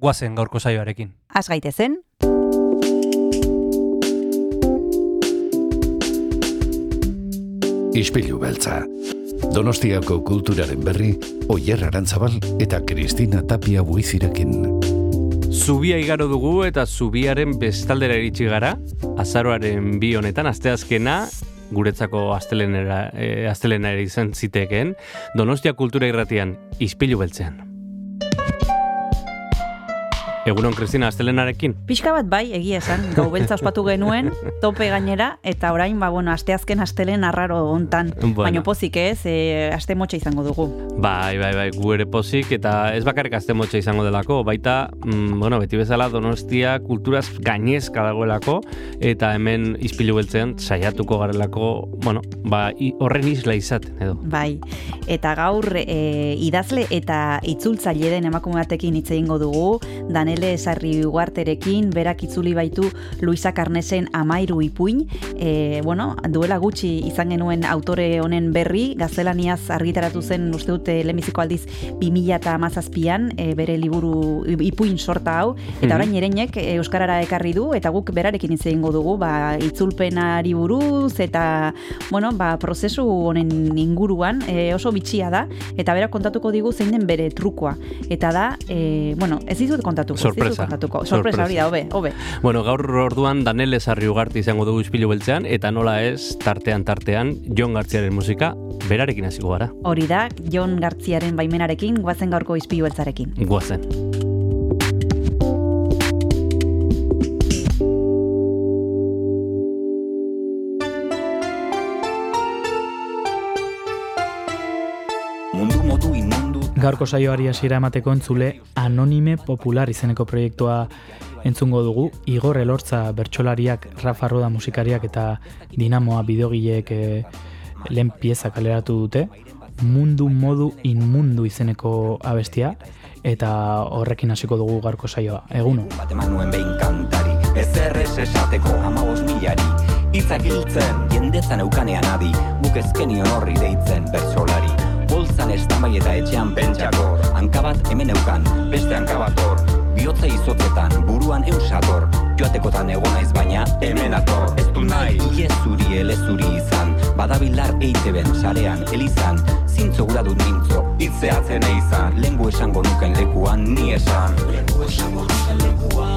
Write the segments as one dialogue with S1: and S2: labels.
S1: guazen gaurko saioarekin.
S2: Az gaitezen,
S3: Ispilu beltza. Donostiako kulturaren berri, Oyer Arantzabal eta Kristina Tapia buizirekin.
S1: Zubia igaro dugu eta zubiaren bestaldera iritsi gara, azaroaren bi honetan, asteazkena, guretzako astelenera, e, astelenera izan zitekeen, Donostia kultura irratian, ispilu beltzean. Egunon, Kristina, astelenarekin?
S2: pixka bat bai, egia esan, gau beltza ospatu genuen, tope gainera, eta orain, ba, bueno, asteazken astelen arraro hontan.
S1: Bueno.
S2: Baina pozik ez, e, aste motxa izango dugu.
S1: Bai, bai, bai, gu ere pozik, eta ez bakarrik azte motxa izango delako, baita, mm, bueno, beti bezala donostia kulturaz gainezka dagoelako, eta hemen izpilu beltzean saiatuko garelako, bueno, ba, horren isla izaten, edo.
S2: Bai, eta gaur e, idazle eta itzultzaile den emakume batekin hitz egingo dugu, Danele Sarri Ugarterekin, berak itzuli baitu Luisa Karnesen amairu ipuin, e, bueno, duela gutxi izan genuen autore honen berri, gaztelaniaz argitaratu zen uste dute lehenbiziko aldiz 2000 eta amazazpian, e, bere liburu ipuin sorta hau, eta
S1: Mhm.
S2: orain ereinek e, Euskarara ekarri du, eta guk berarekin hitz egingo dugu, ba, itzulpenari buruz, eta bueno, ba, prozesu honen inguruan e, oso bitxia da, eta berak kontatuko digu zein den bere trukoa. Eta da, e, bueno, ez dizut kontatuko.
S1: Sorpresa.
S2: kontatuko. Sorpresa, hori da, hobe, hobe.
S1: Bueno, gaur orduan Danele Sarri ugarte izango dugu izpilu beltzean, eta nola ez, tartean tartean, Jon Gartziaren musika, berarekin hasiko gara.
S2: Hori da, Jon Gartziaren baimenarekin, guazen gaurko izpilu beltzarekin.
S1: Guazen.
S4: Gaurko saioari hasiera emateko entzule Anonime Popular izeneko proiektua entzungo dugu. Igor Elortza bertsolariak, Rafa Roda musikariak eta Dinamoa bideogileek e, lehen pieza kaleratu dute. Mundu modu inmundu izeneko abestia eta horrekin hasiko dugu gaurko saioa. Eguno.
S5: bat eman nuen behin kantari Ezer ez esateko amabos milari Itzak hiltzen, jendetzan eukanean adi Guk ezkenion horri deitzen bertsolari Boltzan estamai eta etxean pentsakor Hankabat hemen eukan, beste hankabat hor. Biotza izotzetan, buruan eusator Joatekotan egon naiz baina hemen ator. Ez du nahi, iez zuri elezuri izan. Badabilar eiteben sarean elizan Zintzo gura dut mintzo, itzeatzen eizan Lengu esango nuken lekuan ni esan. Lengu esango nuken lekuan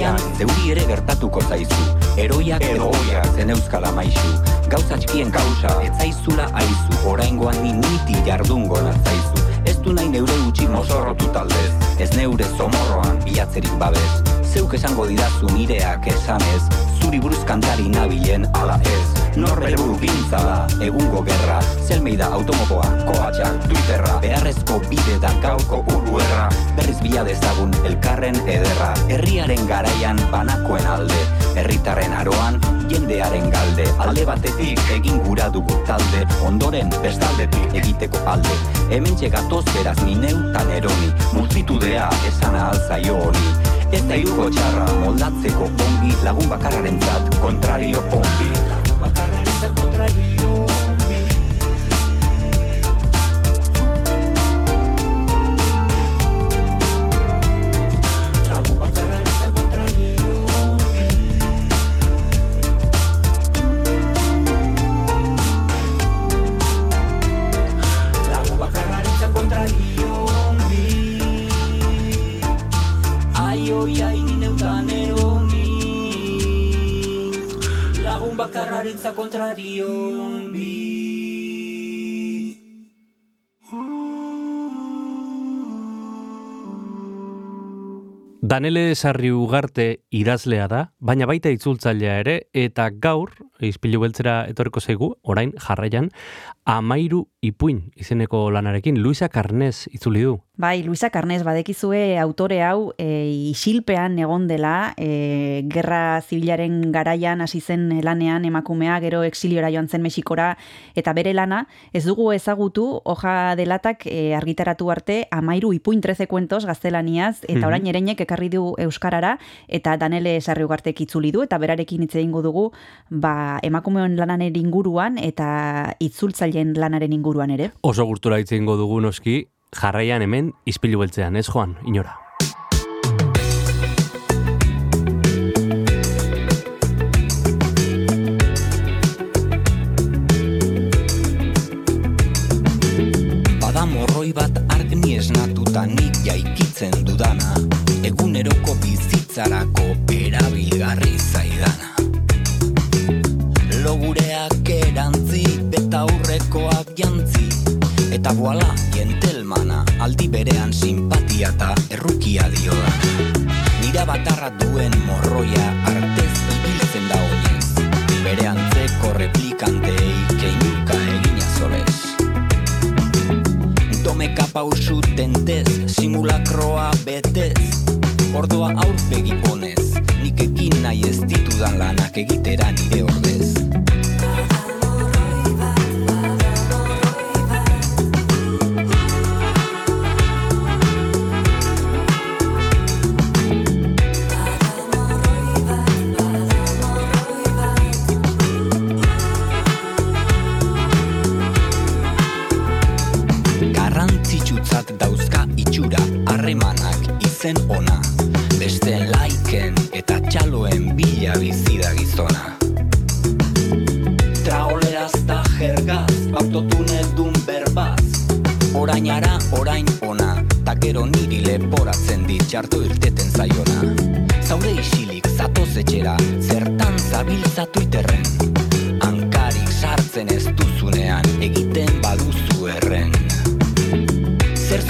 S5: Agian, zeuri ere gertatuko zaizu. Eroiak edo oiak zen euskala maizu Gauza txikien kausa, ez zaizula aizu. Oraingoan ni niti jardungo natzaizu. Ez du nahi neure utxi mozorrotu taldez. Ez neure zomorroan bilatzerik babez Zeuk esango didazu nireak esanez Zuri buruz kantari nabilen ala ez. Norbere buru pintza da, egungo gerra Zelmeida automokoa, koatxak, twitterra. Beharrezko bide da gaurko urruerra Berriz bila dezagun elkarren ederra. Herriaren garaian banakoen alde Herritarren aroan jendearen galde. Alde batetik egin gura dugu talde Ondoren bestaldetik egiteko alde. Hemen gatoz beraz ni neutan eroni Multitudea esan alzaio honi Da iruko txarra moldatzeko ongi Lagun bakarraren zat kontrario ongi. Lagun bakarraren zat kontrario
S1: Danele Sarri Ugarte idazlea da, baina baita itzultzailea ere, eta gaur, izpilu beltzera etorriko zaigu, orain jarraian, amairu ipuin izeneko lanarekin, Luisa Carnes itzuli du.
S2: Bai, Luisa Carnes, badekizue autore hau e, isilpean egon dela, e, gerra zibilaren garaian hasi zen lanean emakumea, gero exiliora joan zen Mexikora, eta bere lana, ez dugu ezagutu, hoja delatak e, argitaratu arte, amairu ipuin treze kuentos gaztelaniaz, eta orain ereinek ekarri du Euskarara, eta Danele Sarri Ugartek itzuli du, eta berarekin hitz egingo dugu, ba, emakumeon lanaren inguruan, eta itzultzaileen lanaren inguruan ere.
S1: Oso gurtura hitz egingo dugu noski, jarraian hemen izpilu beltzean, ez joan, inora.
S5: Bada morroi bat argni esnatuta nik jaikitzen dudana. Eguneroko bizitzarako erabilgarri zaidana. Logureak erantzi beta aurrekoak jantzi Eta boala, jentelmana, aldi berean simpatia eta errukia dio da. Nira batarra duen morroia artez ibiltzen da oinez. Bere antzeko replikantei keinuka egina zolez. Domeka pausu tentez, simulakroa betez. Ordoa aurpegi ponez, nik ekin nahi ez ditudan lanak egitera nire ordez. Dauzka itxura harremanak izen ona. Beste laiken eta txaloen bila bizi da gizona. Traoleraz da jergaz autotunel dun berbaz. Orainara orain ona ta gero niri leporatzen dit txarto irteten zaiona. Zaure isilik zatoz etxera zertan zabiltza Twitterren hankarik sartzen ez duzunean egiten baduzu erren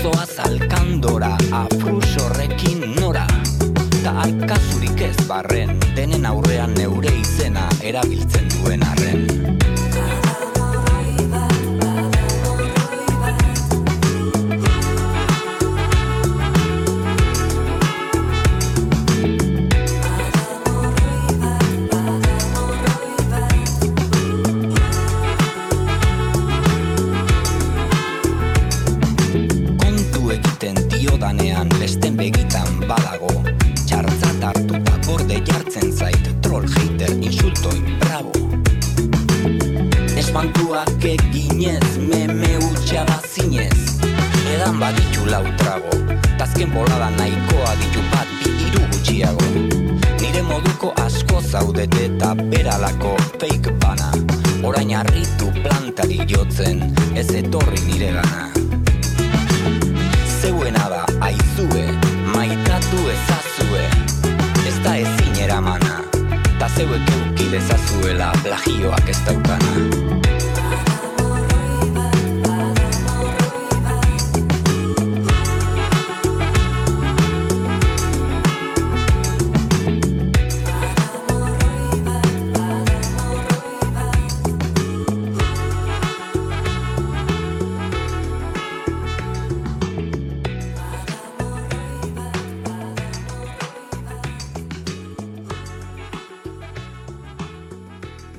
S5: Zer zoaz alkandora, afrus horrekin nora. Ta alkazurik ez barren, denen aurrean neure izena erabiltzen duen arren lau trago Tazken bolada nahikoa ditu bat bi hiru gutxiago. Nire moduko asko zaudete eta beralako fake bana. Orain harritu plantari jotzen ez etorri nire gana zeuena da aizue, maitatu ezazue, ez da ezin eramana, ta zeuek euki dezazuela plagioak ez daukana.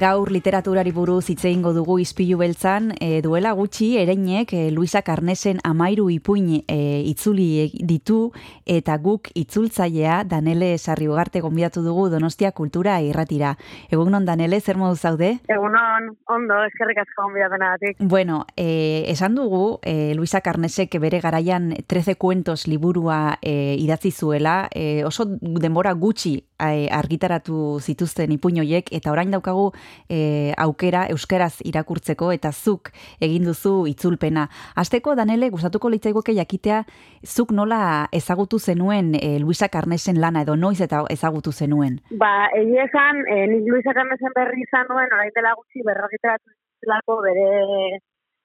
S2: Gaur literaturari buruz hitz egingo dugu izpilu beltzan, e, duela gutxi ereinek e, Luisa Carnesen amairu ipuin e, itzuli ditu eta guk itzultzailea Danele Sarriugarte gonbidatu dugu Donostia Kultura irratira. Egunon Danele, zer modu zaude?
S6: Egunon, ondo, eskerrik asko gonbidapenatik.
S2: Bueno, e, esan dugu e, Luisa Carnesek bere garaian 13 kuentos liburua e, idatzi zuela, e, oso denbora gutxi e, argitaratu zituzten ipuinoiek eta orain daukagu e, aukera euskeraz irakurtzeko eta zuk egin duzu itzulpena. Asteko Danele gustatuko litzaigoke jakitea zuk nola ezagutu zenuen e, Luisa Carnesen lana edo noiz eta ezagutu zenuen.
S6: Ba, egia esan, e, nik Luisa Carnesen berri izan nuen, orain dela gutxi berrargitaratu zelako bere,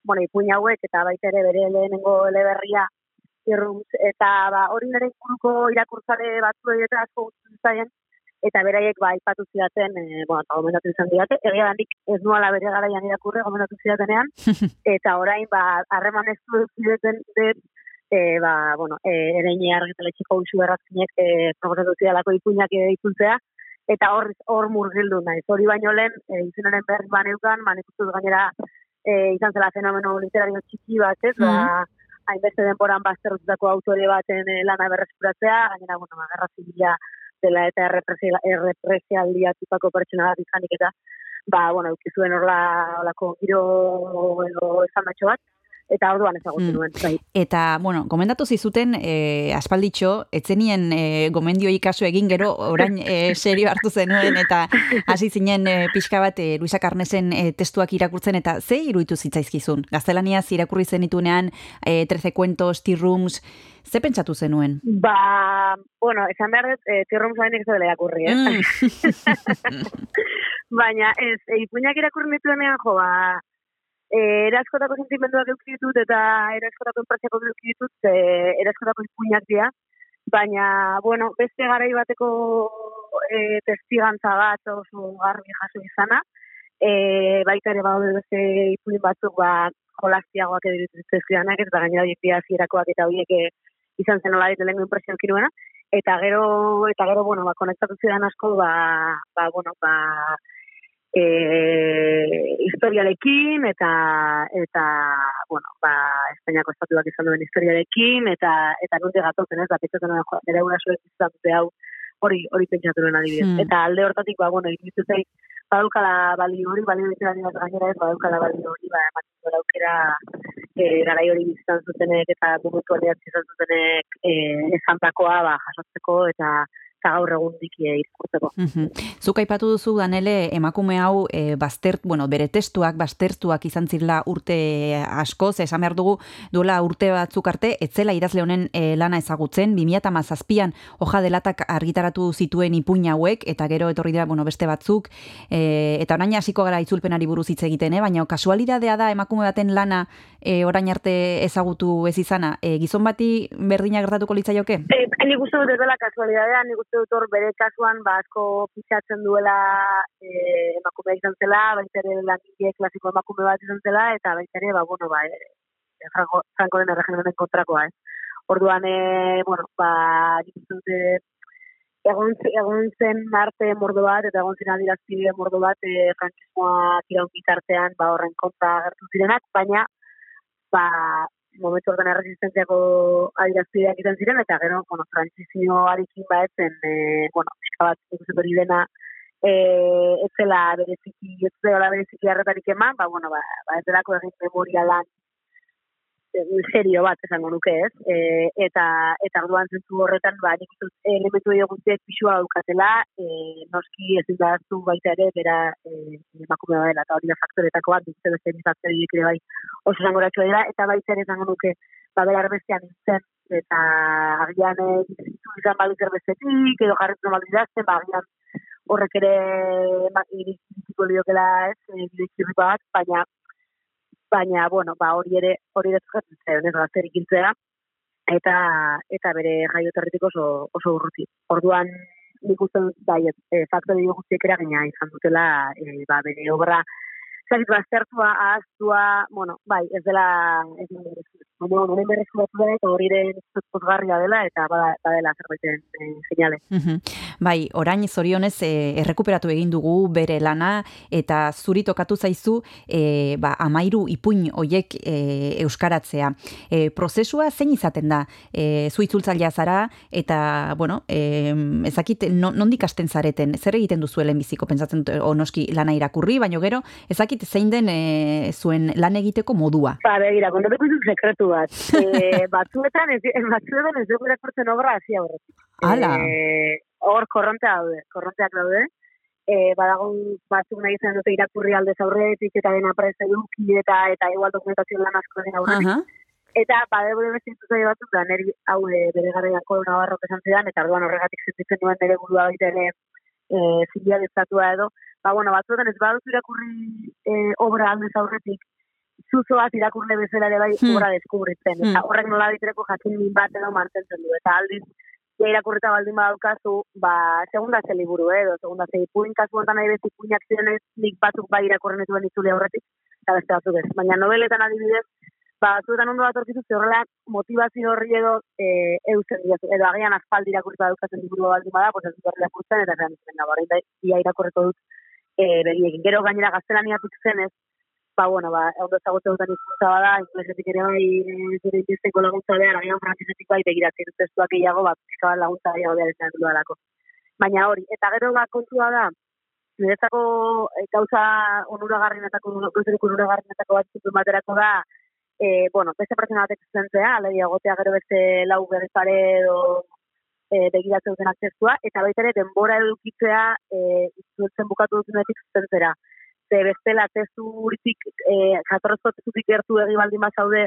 S6: bueno, ipuin hauek eta baita ere bere lehenengo eleberria irrums, eta ba, hori nire inguruko irakurtzare batzu eta asko guztu zaien, eta beraiek ba, ipatu zidaten, e, bueno, eta gomendatu izan diate, egia handik ez nuala bere garaian irakurre, gomendatu zidatenean, eta orain, ba, harreman ez zidaten, dut, e, ba, bueno, e, ereine argitaletxeko usu errazkinek e, proposatu zidalako ipuinak e, itzultzea, eta hor, hor murgildu naiz. Hori baino lehen, e, izenaren berri baneukan, manekutuz gainera e, izan zela fenomeno literario txiki bat, ez, mm -hmm. hainbeste denporan bazterrututako autore baten e, lana berreskuratzea, gainera, bueno, ba, gerra zibila dela eta errepresialdia tipako pertsona bat izanik eta, ba, bueno, ukizuen horla, horlako giro edo esan bat, eta orduan ezagutzen mm. nuen. Bai.
S2: Eta, bueno, gomendatu zizuten, e, aspalditxo, etzenien e, gomendio ikasu egin gero, orain e, serio hartu zenuen, eta hasi zinen e, pixka bat, e, Luisa Carnesen e, testuak irakurtzen, eta ze iruditu zitzaizkizun? Gaztelaniaz irakurri zenitunean, e, 13 kuentos, tirrums, ze pentsatu zenuen?
S6: Ba, bueno, esan behar dut, e, tirrums hain ez dela irakurri, eh? Mm. Baina, ez, e, ipuñak irakurri nituenean, jo, ba, E, eraskotako sentimenduak euki ditut eta eraskotako enpresako euki ditut, e, eraskotako ipuinak dira. Baina, bueno, beste garai bateko e, testigantza bat oso garbi jaso izana. E, baita ere baude beste ipuin batzuk ba, jolastiagoak edo zizkidanak, eta gainera horiek dira zirakoak eta horiek e, izan zen hola ditu lehen impresioak kiruena. Eta gero, eta gero, bueno, ba, konektatu zidan asko, ba, ba, bueno, ba, e, historiarekin eta eta bueno, ba Espainiako estatuak izan duen historiarekin eta eta nunde gatozen ez da pentsatzen da nere gurasoek izan dute hau hori hori pentsatu duen adibidez. Hmm. Eta alde hortatik ba bueno, iritsi zait badaukala bali hori, bali hori da gainera ez badaukala bali hori, ba ematen dut aukera eh garai hori izan zutenek eta burutu izan zutenek eh esantakoa ba jasotzeko eta eta gaur egun dikie irakurtzeko.
S2: Zuk aipatu duzu danele emakume hau e, baztert, bueno, bere testuak baztertuak izan zirla urte asko, ze esan behar dugu duela urte batzuk arte, etzela idazle honen e, lana ezagutzen, 2008an hoja delatak argitaratu zituen ipuina hauek, eta gero etorri dira, bueno, beste batzuk, e, eta orain hasiko gara itzulpenari buruz hitz egiten, eh? baina kasualidadea da emakume baten lana e, orain arte ezagutu ez izana, e, gizon bati berdina gertatuko litzaioke?
S6: E, nik uste dut dela kasualidadea, nik uste dut hor bere kasuan ba asko pitzatzen duela e, emakume izan zela, baita ere langile klasiko emakume bat izan zela, eta baita ere, ba, bueno, ba, e, franko, franko den erregenaren kontrakoa, ez. Orduan, e, bueno, ba, dute, egon, egon zen arte mordo bat, eta egon zen adirazpide mordo bat, e, frankismoa tiraun bitartean, ba, horren kontra gertu zirenak, baina, ba, momentu ordan erresistentziako adirazpideak izan ziren, eta gero, bueno, transizio harikin ba etzen, e, bueno, pixka bat, ikuset hori dena, e, ez zela bereziki, ez zela bereziki harretarik eman, ba, bueno, ba, ba ez delako egin memorialan serio bat esango nuke ez, e, eta eta orduan zentu horretan, ba, nik uste elementu edo guztiek pixua daukatela, e, noski ez da zu baita ere, bera e, emakume badela, eta hori da faktoretako bat, dut beste nizatze ere bai oso zango dela, eta baita ere esango nuke, ba, bera erbestean nintzen, eta agian dizitu izan balik erbestetik, edo jarretzen balik idazten, ba, agian horrek ere iriziko liokela ez, e, bat, baina baina, bueno, ba, hori ere, hori ere zuzatzen zen, ez gazterik iltzea, eta, eta bere jaioterritik oso, oso urruti. Orduan, nik uste dut, bai, e, faktori guztiek eragina izan dutela, e, ba, bere obra, zait baztertua, ahaztua, bueno, bai, ez dela, ez dela, Baina, nire berrezko batu da, eta hori den pozgarria dela, eta badela zerbaiten e, seinale.
S2: Bai, orain zorionez e, errekuperatu egin dugu bere lana, eta zuri tokatu zaizu, e, ba, amairu ipuin oiek e, euskaratzea. E, prozesua zein izaten da, e, zu itzultzailea zara, eta, bueno, e, ezakit, nondik asten zareten, zer egiten duzuelen biziko, pentsatzen, onoski lana irakurri, baino gero, ezakit zein den e, zuen lan egiteko modua.
S6: Ba, begira, kontatuko izun sekretu bat. E, batzuetan, ez, batzuetan ez dugu irakurtzen obra hasi horretik.
S2: Hala.
S6: E, hor korrontea daude, korronteak daude. E, badagun batzuk nahi izan dute irakurri alde aurretik eta dena presa eduki eta eta igual dokumentazio lan asko den aurretik. Uh -huh. Eta bade bere beste zuzai batzuk da, neri hau e, bere garaiako nabarrok esan zidan, eta orduan horregatik sentitzen duen nire burua baita ere e, zilia edo. Ba, bueno, batzuetan ez badut irakurri e, obra alde aurretik, itzuzoaz irakurne bezala ere bai
S2: Hmm.
S6: obra deskubritzen. Eta
S2: Hmm.
S6: horrek nola ditreko jakin min bat edo mantentzen du. Eta aldiz, ja irakurreta baldin badaukazu, ba, segunda ze liburu, eh, edo segunda ze ipuin, kasu honetan nahi beti ipuinak zirenez, nik batzuk bai irakurren dituen itzule aurretik, eta beste batzuk ez. Baina noveletan adibidez, ba, batzuetan ondo datorkizu, ze horrela motivazio horri edo e, eusten dira, edo agian aspaldi irakurreta daukatzen liburu baldin bada, pues ez dut irakurtzen, eta zean izan da, da, ia irakurreko dut e, begiekin. Gero gainera gaztelaniatik zenez, ba, bueno, ba, ondo ezagutzen duten hizkuntza bada, inglesetik ere bai, e, zure indizteko laguntza behar, agian frantzisetik bai begiratzen testuak gehiago, ba, pixka bat laguntza gehiago behar izan dudalako. Baina hori, eta gero ba, kontua da, niretzako e, gauza onuragarrienetako, goizerik onuragarrienetako bat zituen baterako da, e, bueno, beste pertsona batek zentzea, alegia gotea gero beste lau berrezare edo e, begiratzen duten aksestua, eta baita ere denbora edukitzea e, bukatu dutunetik zentzera. Ze bestela testuritik, e, jatorrezko testutik gertu egi baldin bazaude,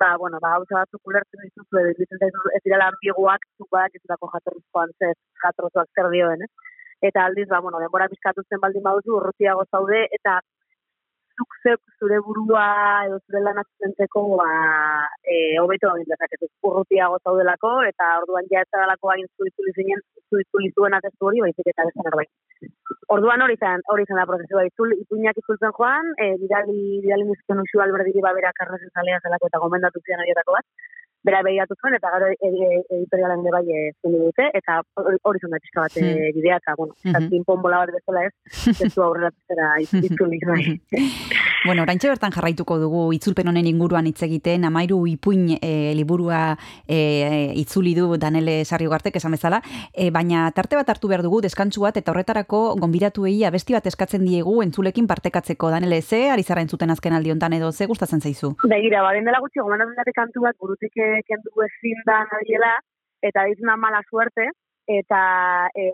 S6: ba, bueno, ba, gauza batzuk ulertzen dituzu, edo zaizu ez direla ambiguak, zuk badak ez dako jatorrezkoan, ze jatorrezkoak zer dioen, eh? Eta aldiz, ba, bueno, denbora bizkatu zen baldin baduzu, urrutiago zaude, eta zuk zeuk zure burua edo zure lanak zentzeko, ba, e, hobeto egin dezakezu urrutiago zaudelako, eta orduan ja ez dalako hain zuitzuli zinen, zuitzuli zuen atestu hori, baizik eta beste zerbait. Orduan hori izan, hori izan da prozesua, itzul, ipuinak itzultzen joan, e, bidali, bidali nizkion usu alberdiri babera karrezen zalea zelako eta gomendatu zian horietako bat, bera behiatu zuen, eta gero e, e, editorialan ere bai e, zendu dute, eta hori izan da pixka bat e,
S2: Hmm.
S6: bidea, eta, bueno, eta
S2: Mhm.
S6: pinpon bola bat bezala ez, ez du aurrera zera itzuli bai.
S2: Bueno, oraintxe bertan jarraituko dugu itzulpen honen inguruan hitz egiten, amairu ipuin e, liburua e, itzuli du Danele Sarriugartek esan bezala, e, baina tarte bat hartu behar dugu deskantsu bat eta horretarako gonbidatuei abesti bat eskatzen diegu entzulekin partekatzeko. Danele, ze ari zara entzuten azken aldi hontan edo ze gustatzen zaizu?
S6: Begira, baren dela gutxi, gomendatzen kantu bat burutik eh, kendu ezin da nabiela, eta dizuna mala suerte, eta e,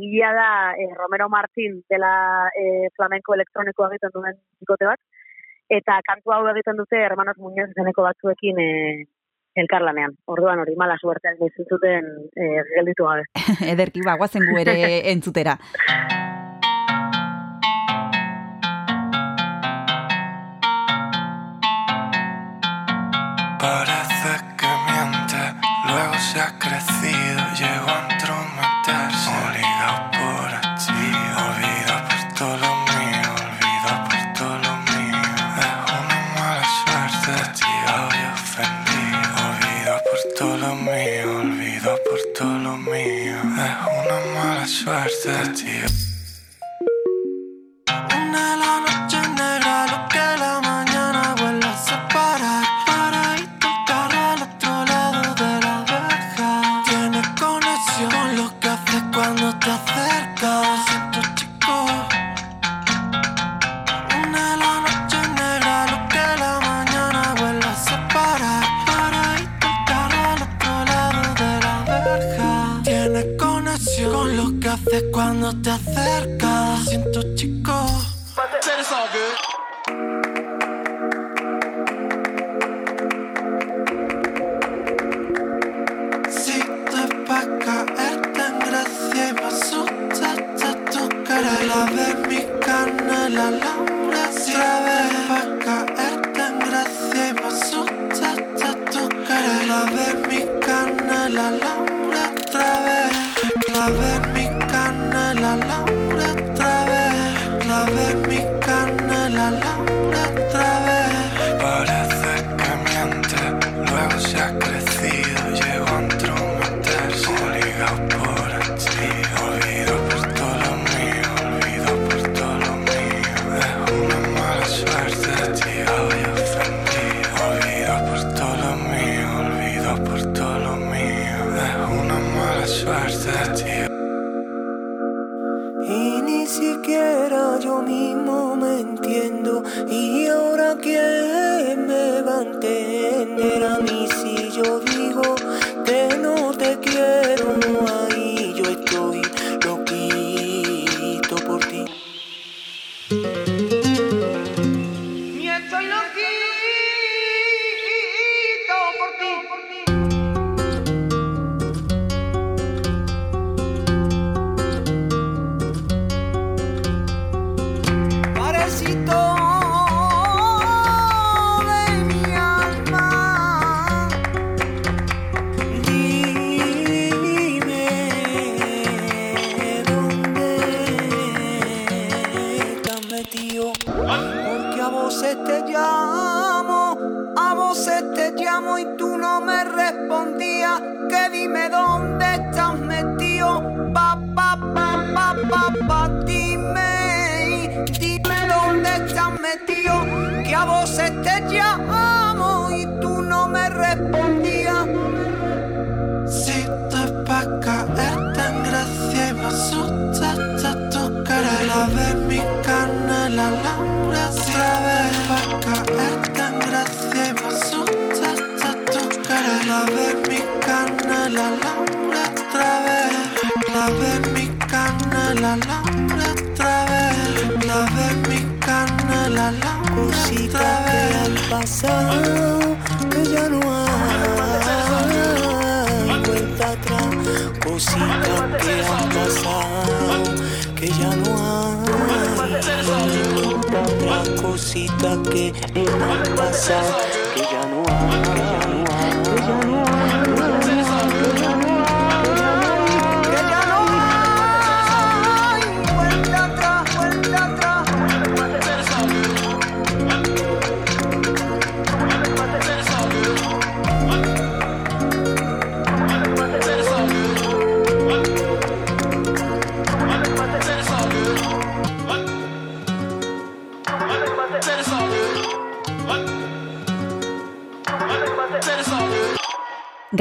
S6: gila da e, Romero Martin dela e, flamenko elektronikoa egiten duen bikote bat, eta kantu hau egiten dute Hermanos Muñoz izeneko batzuekin e, elkarlanean. Orduan hori, mala suerte ezin zuten e, gelditu gabe.
S2: Ederki, ba, guazen gu ere entzutera.
S7: Mala suerte, castigado. Una la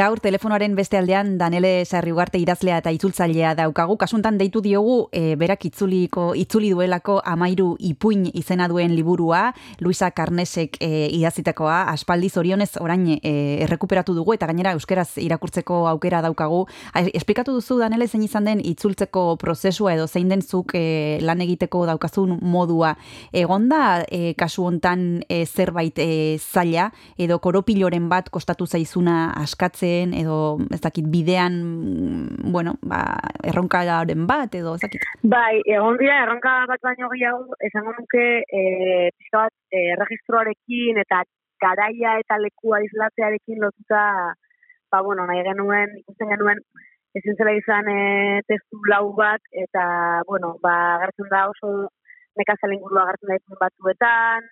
S2: Gaur telefonoaren beste aldean Danele Sarriugarte idazlea eta itzultzailea daukagu. Kasuntan deitu diogu e, berak itzuliko itzuli duelako amairu ipuin izena duen liburua, Luisa Karnesek e, idazitakoa, aspaldi zorionez orain e, errekuperatu dugu eta gainera euskeraz irakurtzeko aukera daukagu. Esplikatu duzu Danele zein izan den itzultzeko prozesua edo zein den zuk e, lan egiteko daukazun modua. Egonda e, kasu hontan e, zerbait e, zaila edo koropiloren bat kostatu zaizuna askatzen edo ez dakit bidean mm, bueno, ba, erronkaren bat edo ez dakit.
S6: Bai, egon dira erronka bat baino gehiago, esango nuke e, pixka bat e, erregistroarekin eta garaia eta lekua islatzearekin lotuta, ba, bueno, nahi genuen, ikusten genuen, ezin zela izan e, testu lau bat, eta, bueno, ba, agertzen da oso nekazal ingurua agertzen da batzuetan,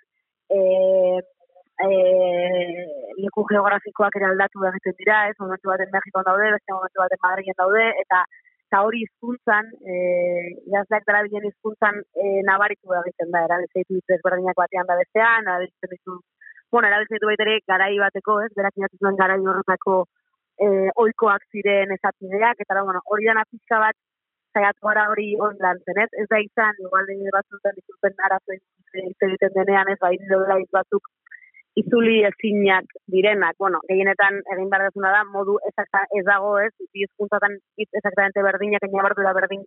S6: e, e, leku geografikoak ere aldatu egiten dira, ez, momentu baten Mexikon daude, beste momentu baten Madrilen daude, eta eta hori hizkuntzan, eh idazleak darabilen hizkuntzan eh nabaritu egiten da, erabiltzen ditu ezberdinak batean da bestean, erabiltzen ditu, bueno, erabiltzen ditu baita ere garai bateko, ez, berak inatu zuen garai horretako eh ohikoak ziren esapideak, eta bueno, hori dana pizka bat saiatu gara hori on lantzen, ez? Ez da izan, igual de batzuetan dituzten arazoen egiten denean, ez, bai, daudela batzuk itzuli ezinak direnak, bueno, gehienetan egin behar dezuna da, modu ezakta ez dago ez, bi hizkuntzatan hitz exactamente berdinak, da berdin,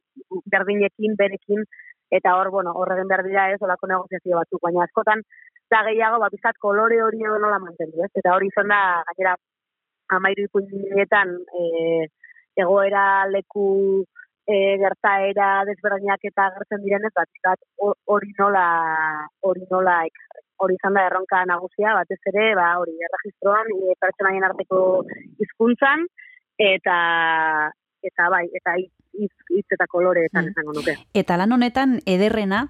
S6: berdinekin, berekin, eta hor, bueno, hor egin behar dira ez, olako negoziazio batzuk, baina askotan, da gehiago, ba, bizkat kolore hori edo nola mantendu, ez, eta hori izan da, gainera, amairu ipuinetan, e, egoera leku e, gertaera desberdinak eta agertzen direnez, bat, ho- hori nola, hori nola ekarri hori izan da erronka nagusia, batez ere, ba, hori, erregistroan, e, pertsonaien arteko hizkuntzan eta eta bai, eta hitz eta koloreetan
S2: Mm.
S6: esango nuke.
S2: Eta lan honetan ederrena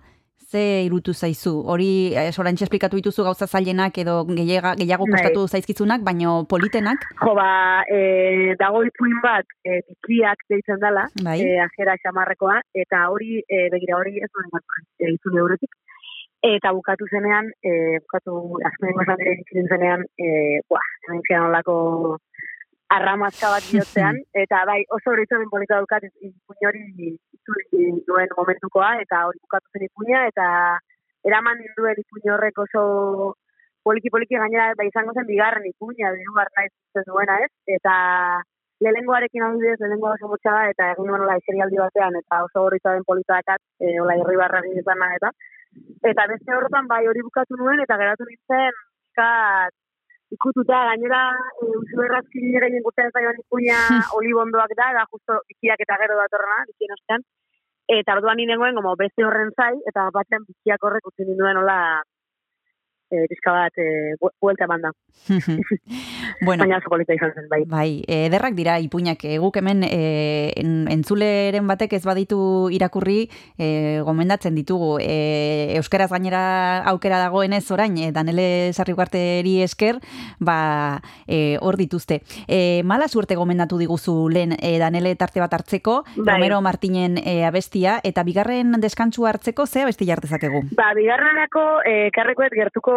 S2: ze irutu zaizu? Hori eh, sorantxe esplikatu dituzu gauza zailenak edo gehiago, gehiago
S6: Bai.
S2: kostatu zaizkizunak, baino politenak,
S6: Jo, ba, e, dago ipuin bat, e, bikiak deitzen dela,
S2: bai?
S6: e, ajera xamarrekoa, eta hori, e, begira hori ez duen bat, e, itzule horretik. Eta bukatu zenean, e, bukatu azkenengo esan ere itzulin zenean, e, buah, hemen zian olako arramazka bat bihotzean, eta bai, oso hori izaten polita dukat ipuin hori itzuli duen momentukoa, eta hori bukatu zen ipuina, eta eraman ninduen ipuin horrek oso poliki-poliki gainera, ba, izango zen bigarren ipuina, nahi zuzen duena, ez? Eta lehenengoarekin adibidez, lehenengoa oso motxa da, eta egin nuen hola eserialdi batean, eta oso horrita den polita dakat, e, hola irribarra egin izan eta eta beste horretan bai hori bukatu nuen, eta geratu nintzen, pixkat, ikututa, gainera, e, usu errazkin nire gehien guztien zailan ipuina olibondoak da, da justo bikiak eta gero datorrena, bikien ostean, eta orduan nire nengoen, como beste horren zai, eta batean bikiak horrek utzi ninduen hola, e, pixka bat, e, bu- buelta eman da.
S2: Bueno,
S6: baina oso polita izan zen, bai.
S2: Bai, ederrak dira ipuinak e, guk hemen e, en, entzuleren batek ez baditu irakurri e, gomendatzen ditugu. E, Euskaraz gainera aukera dagoenez orain, e, Danele Sarriguarteri esker, ba, e, hor dituzte. E, mala suerte gomendatu diguzu lehen e, Danele tarte bat hartzeko,
S6: Bai.
S2: Romero Martinen e, abestia, eta bigarren deskantsu hartzeko ze abesti jartezakegu?
S6: Ba, bigarrenako, e, karrekoet gertuko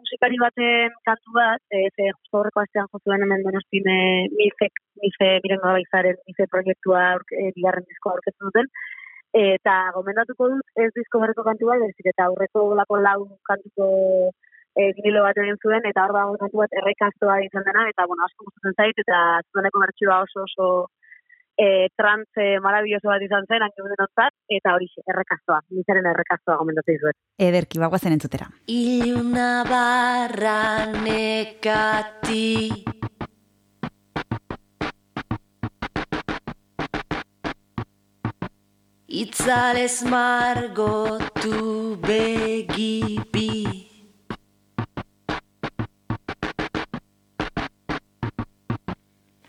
S6: musikari baten kantu bat, e, ze justo horreko astean jozuen hemen donostin e, milfek, milfe, mirengo baizaren, milfe proiektua aurke, e, bigarren diskoa aurkeztu duten, eta gomendatuko dut ez disko berreko kantu bat, baizik eta aurreko lako lau kantuko e, vinilo bat egin zuen, eta hor dago kantu bat errekastoa izan dena, eta bueno, asko gustatzen zait, eta zueneko bertsioa oso oso e, trantz e, marabilloso bat izan zen, hanke denontzat, eta hori errekastoa, nizaren errekastoa gomendatzen dizuet.
S2: Ederki, bagoazen entzutera.
S8: Iluna barra nekati Itzalez margotu begibi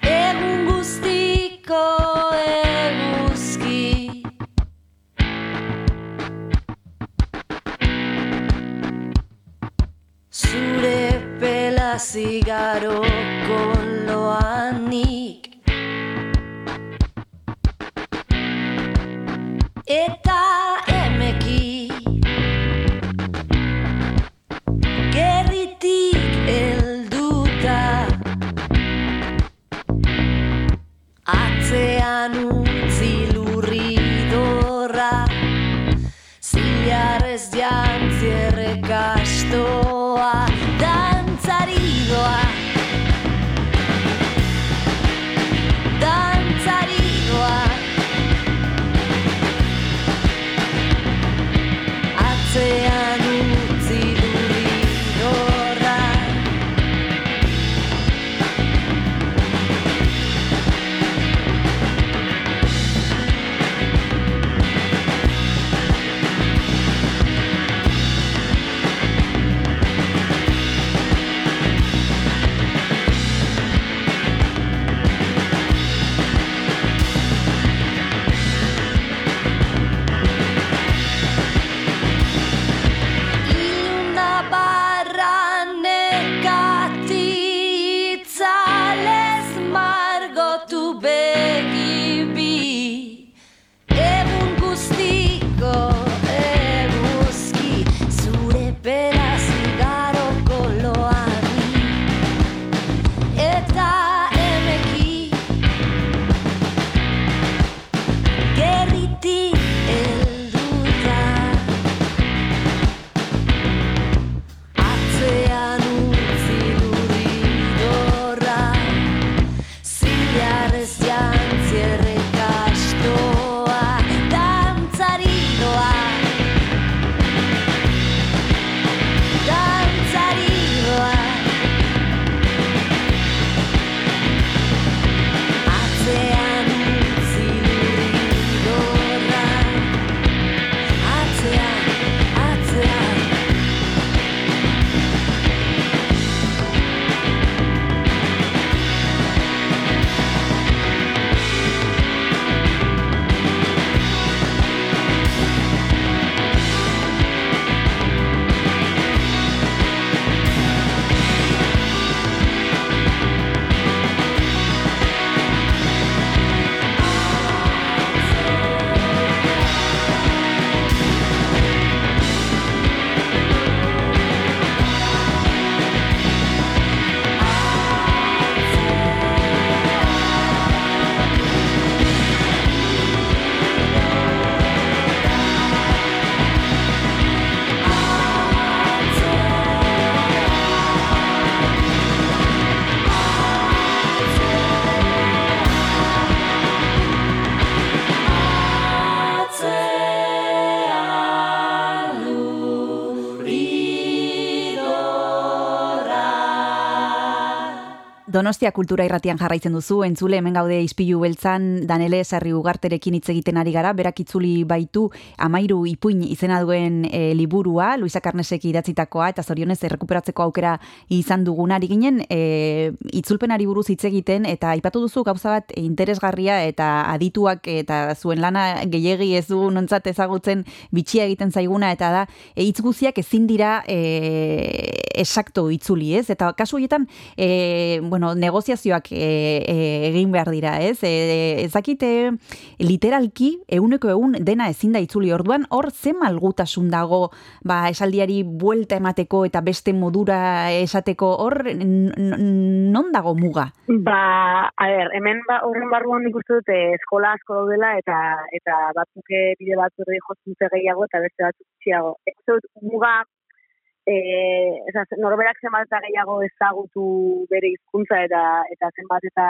S8: Egun guztiko pela zigaro koloanik Eta
S2: Donostia kultura irratian jarraitzen duzu, entzule hemen gaude izpilu beltzan Danele Sarri Ugarterekin hitz egiten ari gara, berak itzuli baitu amairu ipuin izena duen e, liburua, Luisa Karnesek idatzitakoa, eta zorionez errekuperatzeko aukera izan dugunari ginen, e, itzulpenari buruz hitz egiten, eta aipatu duzu gauza bat interesgarria eta adituak eta zuen lana gehiegi ez du nontzat ezagutzen bitxia egiten zaiguna, eta da, e, hitz guziak ezin dira e, esakto itzuli, ez? Eta kasu horietan, e, bueno, bueno, negoziazioak e, e, egin behar dira, ez? E, ezakite literalki euneko egun dena ezin da itzuli orduan, hor ze malgutasun dago ba, esaldiari buelta emateko eta beste modura esateko, hor non dago muga?
S6: Ba, a ber, hemen ba, horren barruan nik uste dute eskola asko daudela eta eta batzuke bide batzuk joztun gehiago eta beste batzuk txiago. Ez muga eh esa norberak zenbat eta gehiago ezagutu bere hizkuntza eta eta zenbat eta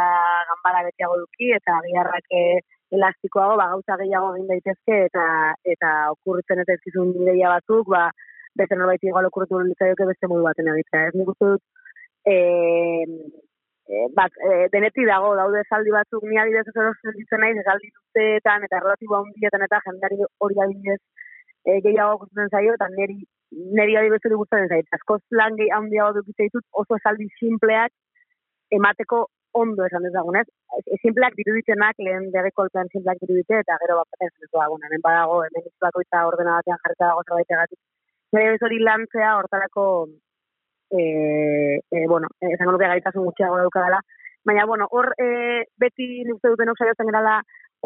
S6: ganbara betiago duki eta giarrak eh, elastikoago ba gauza gehiago egin daitezke eta eta okurritzen ez ezkizun ideia batzuk ba beste norbait igual okurritu litzaioke beste modu baten egitea. Ez nik uste dut eh bat, e, deneti dago, daude zaldi batzuk, ni adibidez ez erosten ditzen nahi, zaldi dutetan, eta relatibo handietan, eta jendari hori adibidez e, gehiago gustatzen zaio, eta neri hori bezu gustatzen zait. Asko lan gehi handiago dukitza ditut oso esaldi simpleak emateko ondo esan dezagun, ez? E, simpleak diruditenak lehen dere kolpean simpleak dirudite eta gero bat ez dagoen. Hemen badago, hemen izulako eta ordena batean jarreta dago zerbait egatik. Bezu hori lantzea hortarako e, e, bueno, esango nuke gaitasun gutxiago daukadala. Baina, bueno, hor e, beti nik uste duten oksaiatzen gerala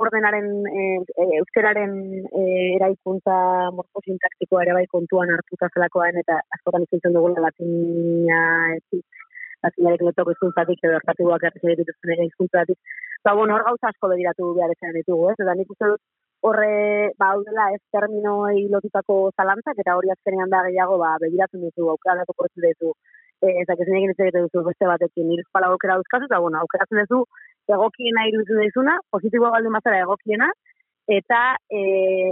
S6: ordenaren e, euskararen e, eraikuntza morfosintaktikoa ere bai kontuan hartuta zelakoan eta askotan izintzen dugu latina latinarek letoko izkuntzatik edo erkatiboak erretzen dituzten ere izkuntzatik. Ba, bueno, hor gauza asko begiratu behar ezan ditugu, ez? Eta nik uste dut horre, ba, hau dela ez terminoi lotutako zalantzak eta hori azkenean da gehiago, ba, begiratzen ditugu, aukeradako portu ditu, ez dakizen egin ez duzu beste batekin, nire espala aukera duzkazu, eta, bueno, aukeratzen duzu, egokiena iruditzen daizuna, positiboa baldin bazara egokiena, eta e,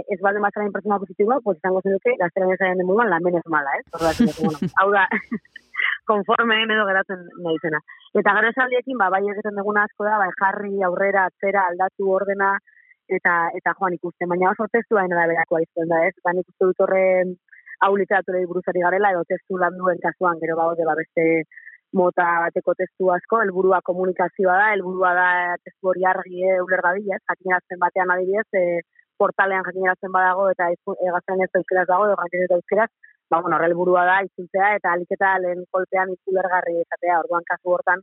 S6: ez baldin bazara impresuna positiboa, pues izango zen duke, gazteren ezaren den moduan, lamen ez mala, eh? Horra, bueno, hau da, konforme edo geratzen nahi zena. Eta gero esaldiekin, ba, bai egiten duguna asko da, bai jarri, aurrera, atzera, aldatu, ordena, eta eta joan ikusten, baina oso testu hain da berakoa izten da, ez? Ba, nik uste dut horren hau literatura buruzari garela, edo testu landuen kasuan, gero ba, ba, beste mota bateko testu asko, helburua komunikazioa da, helburua da testu hori argi e, ez, jakinarazten batean adibidez, e, portalean jakinarazten badago eta egazten ez euskeraz dago, edo gantien ez euskeraz, ba, bueno, helburua da, izultzea eta aliketa lehen kolpean izulergarri esatea, orduan kasu hortan,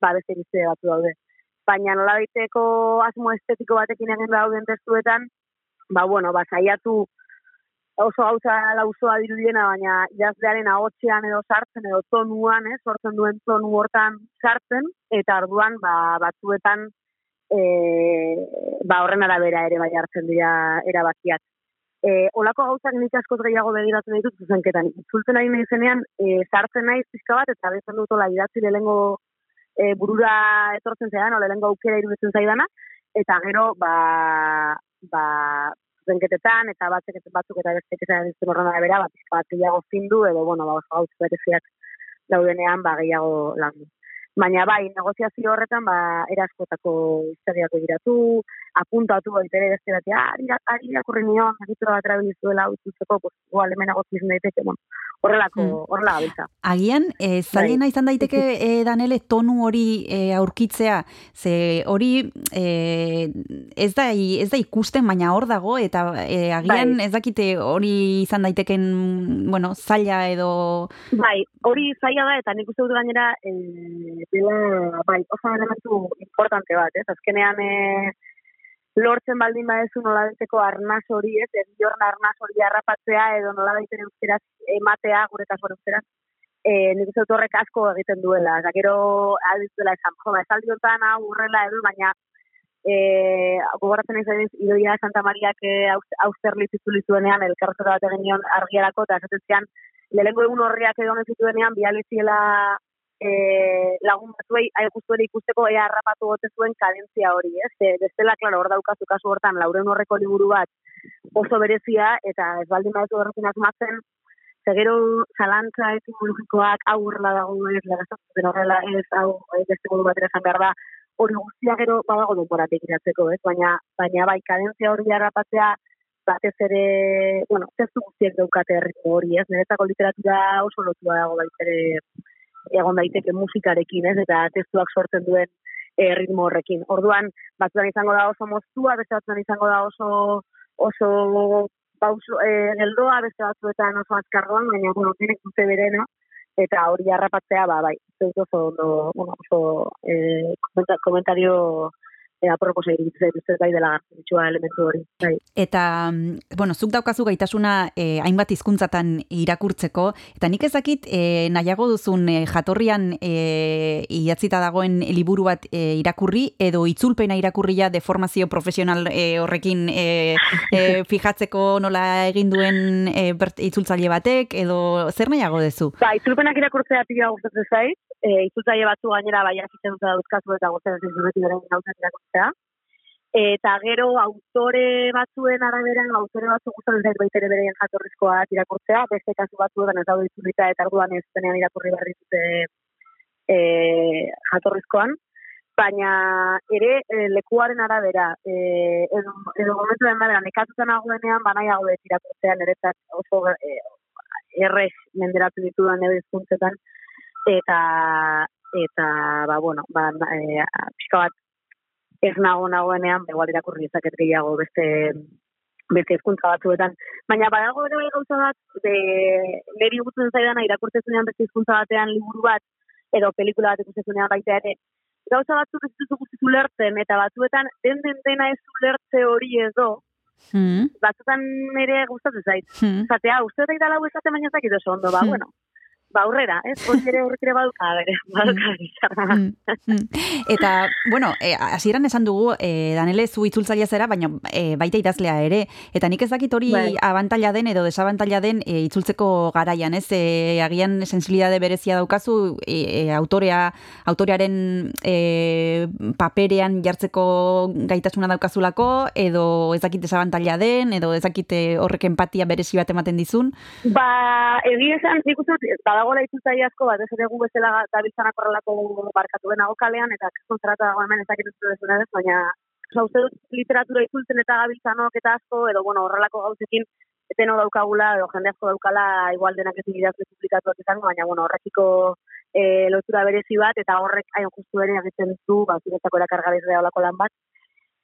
S6: ba, beste gizte batu daude. Baina nola baiteko asmo estetiko batekin egin dauden testuetan, ba, bueno, ba, saiatu, oso gauza lauzoa dirudiena, baina idazlearen ahotxean edo sartzen edo tonuan, eh, sortzen duen tonu hortan sartzen, eta arduan ba, batzuetan e, ba, horren arabera ere bai hartzen dira erabakiak. E, olako gauzak nik askoz gehiago begiratzen ditut zuzenketan. Zultzen ari nahi zenean, e, sartzen nahi zizka bat, eta bezan dut ola idatzi lehengo e, burura etortzen zaidan, o lehengo aukera iruditzen zaidana, eta gero, ba, ba, zuzenketetan, eta batzuk eta batzuk eta beste kezaren dizten horrena bera, bat izka bat gehiago zindu, edo, bueno, ba, oso gauz bereziak daudenean, ba, gehiago landu. Baina bai, negoziazio horretan, ba, eraskotako historiak egiratu, apuntatu baita ere beste bat, ari, ari irakurri nion, agitura bat erabilizuela hau izuzeko, pues, igual, hemen agotizun daiteke, bueno, horrelako, mm. horrela gabiltza.
S2: Agian, e, zailena bai. izan daiteke, e, Danele, tonu hori e, aurkitzea, ze hori e, ez, da, ez da ikusten, baina hor dago, eta e, agian bai. ez dakite hori izan daiteken, bueno, zaila edo...
S6: Bai, hori zaila da, eta nik uste dut gainera, e, dela, bai, oso elementu importante bat, ez? Azkenean, e, lortzen baldin badezu nola daiteko arnaz hori, ez, ediorn arnaz hori harrapatzea edo nola daiteko euskeraz ematea gure kasu euskeraz, e, nik uste horrek asko egiten duela. Eta gero aldiz duela esan, jo, ba, esaldi honetan hau urrela edo, baina e, gogoratzen ez ediz, idoia Santa Mariak e, austerli zituli zuenean, elkarrezota bat egin nion argiarako, eta esaten zian, lehenko egun horriak edo nezituenean, bializiela e, lagun batzuei justu ere ikusteko ea harrapatu gote zuen kadentzia hori, ez? E, bestela, klaro, hor daukazu kasu hortan, lauren horreko liburu bat oso berezia, eta ez baldin baduzu horrekin asmatzen, Zegero, zalantza etimologikoak hau horrela dago ez, legaztatzen horrela ez, hau beste modu batera esan behar da, hori guztia gero badago denboratik iratzeko, ez? Baina, baina bai, kadentzia hori harrapatzea, batez ere, bueno, testu guztiek daukate ritmo hori, ez? Niretzako literatura oso lotua dago baitere egon daiteke musikarekin, ez? Eta testuak sortzen duen e, ritmo horrekin. Orduan, batzuan izango da oso moztua, beste batzuan izango da oso oso pauso, e, geldoa, beste batzuetan oso azkarroan, baina, bueno, denek dute berena, eta hori harrapatzea, ba, bai, zeutu oso, ondo, bueno, oso e, komentario e, aproposa zait bai dela gartitxua elementu hori. Bai.
S2: Eta, mm, bueno, zuk daukazu gaitasuna e, hainbat hizkuntzatan irakurtzeko, eta nik ezakit e, nahiago duzun e, jatorrian e, iatzita dagoen liburu bat e, irakurri, edo itzulpena irakurria deformazio profesional e, horrekin e, e, fijatzeko nola egin duen e, itzultzaile batek, edo zer nahiago duzu?
S6: Ba, itzulpenak irakurtzea pila gustatzen zait, e, itzultzaile batzu gainera bai asitzen dut dauzkazu eta beti beren gauzak irakurtzea. Eta gero autore batzuen arabera, autore batzu gustatzen zait baitere bereien jatorrizkoa irakurtzea, beste kasu batzuetan ez daude itzulita eta arduan ez denean irakurri berri dute e, jatorrizkoan. Baina ere e, lekuaren arabera, e, edo, edo momentu den arabera, nekatutan nagoenean, banai hau irakurtzea niretzat oso e, errez menderatu ditudan edo izkuntzetan, eta eta ba bueno ba e, pixka bat ez nago nagoenean ba, igual irakurri dezaket gehiago beste beste hizkuntza batzuetan baina badago ere bai gauza bat de neri gutzen zaidana irakurtzezunean beste hizkuntza batean liburu bat edo pelikula bat ikustezunean baita ere gauza batzuk ez dituzu guztiz ulertzen eta batzuetan den den dena ez ulertze hori edo Hmm. Batzutan nire gustatzen zait. Hmm. Zatea, uste da idala esate baina zakit oso ondo, ba, hmm. bueno ba aurrera, ez? Hori ere horrek ere baduka, bere, baduka
S2: mm, mm. Eta, bueno, e, hasieran esan dugu, e, Danele, zu itzultzailea zera, baina e, baita idazlea ere. Eta nik ez dakit hori bai. abantaila den edo desabantaila den e, itzultzeko garaian, ez? E, agian sensibilidade berezia daukazu, e, e, autorea, autorearen e, paperean jartzeko gaitasuna daukazulako, edo ez dakit desabantaila den, edo ez dakit horrek empatia berezi bat ematen dizun?
S6: Ba, egia esan, nik uste, badagoela itzultzai asko, bat ez ere gu bezala dabiltzan akorrelako barkatu benago kalean, eta kontrata dago hemen ezakit ez ez, baina oza, uste dut literatura itzultzen eta gabiltzanok eta asko, edo bueno, horrelako gauzekin, eteno daukagula, edo jende asko daukala, igual denak ez idazle publikatuak izango, baina bueno, horrekiko e, lotura berezi bat, eta horrek hain justu bere egiten du, bat ziretzako erakargabez olako lan bat,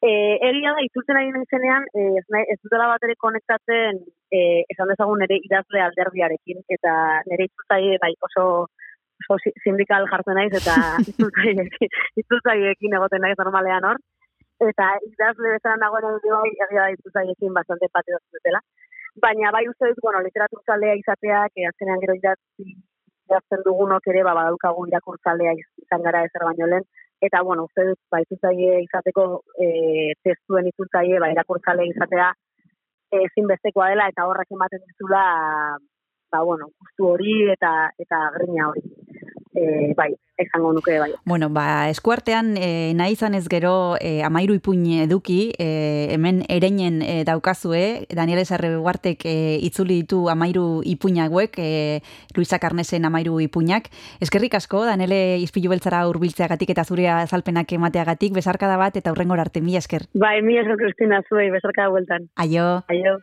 S6: Eh, egia da, itzultzen ari nintzenean, eh, ez, ez dutela bat ere konektatzen, eh, esan dezagun nire idazle alderdiarekin, eta nire itzultzai bai, oso, oso sindikal jartzen naiz, eta itzultzaiekin egoten naiz normalean hor. Eta idazle bezala nagoen bai, egia da itzultzaiekin bastante pati dutela. Baina bai uste dut, bueno, literaturtzalea izateak, eh, azkenean gero idazten dugunok ere, ba, badaukagu irakurtzalea izan gara ezer baino lehen, eta bueno, uste dut ba izateko eh testuen itzultzaile ba irakurtzale izatea ezin bestekoa dela eta horrek ematen dizula ba bueno, gustu hori eta eta grina hori. E, bai, esango nuke bai.
S2: Bueno, ba, eskuartean e, nahi izan ez gero e, amairu ipuin eduki, e, hemen ereinen e, daukazue, Daniel Esarre Guartek e, itzuli ditu amairu ipuinaguek, e, Luisa Carnesen amairu ipuinak. Eskerrik asko, Daniele izpilu beltzara urbiltzeagatik eta zure azalpenak emateagatik, bezarkada bat eta hurrengor arte, mi esker.
S6: Bai, mi esker, Kristina, zuei, bezarkada bueltan.
S2: Aio.
S6: Aio.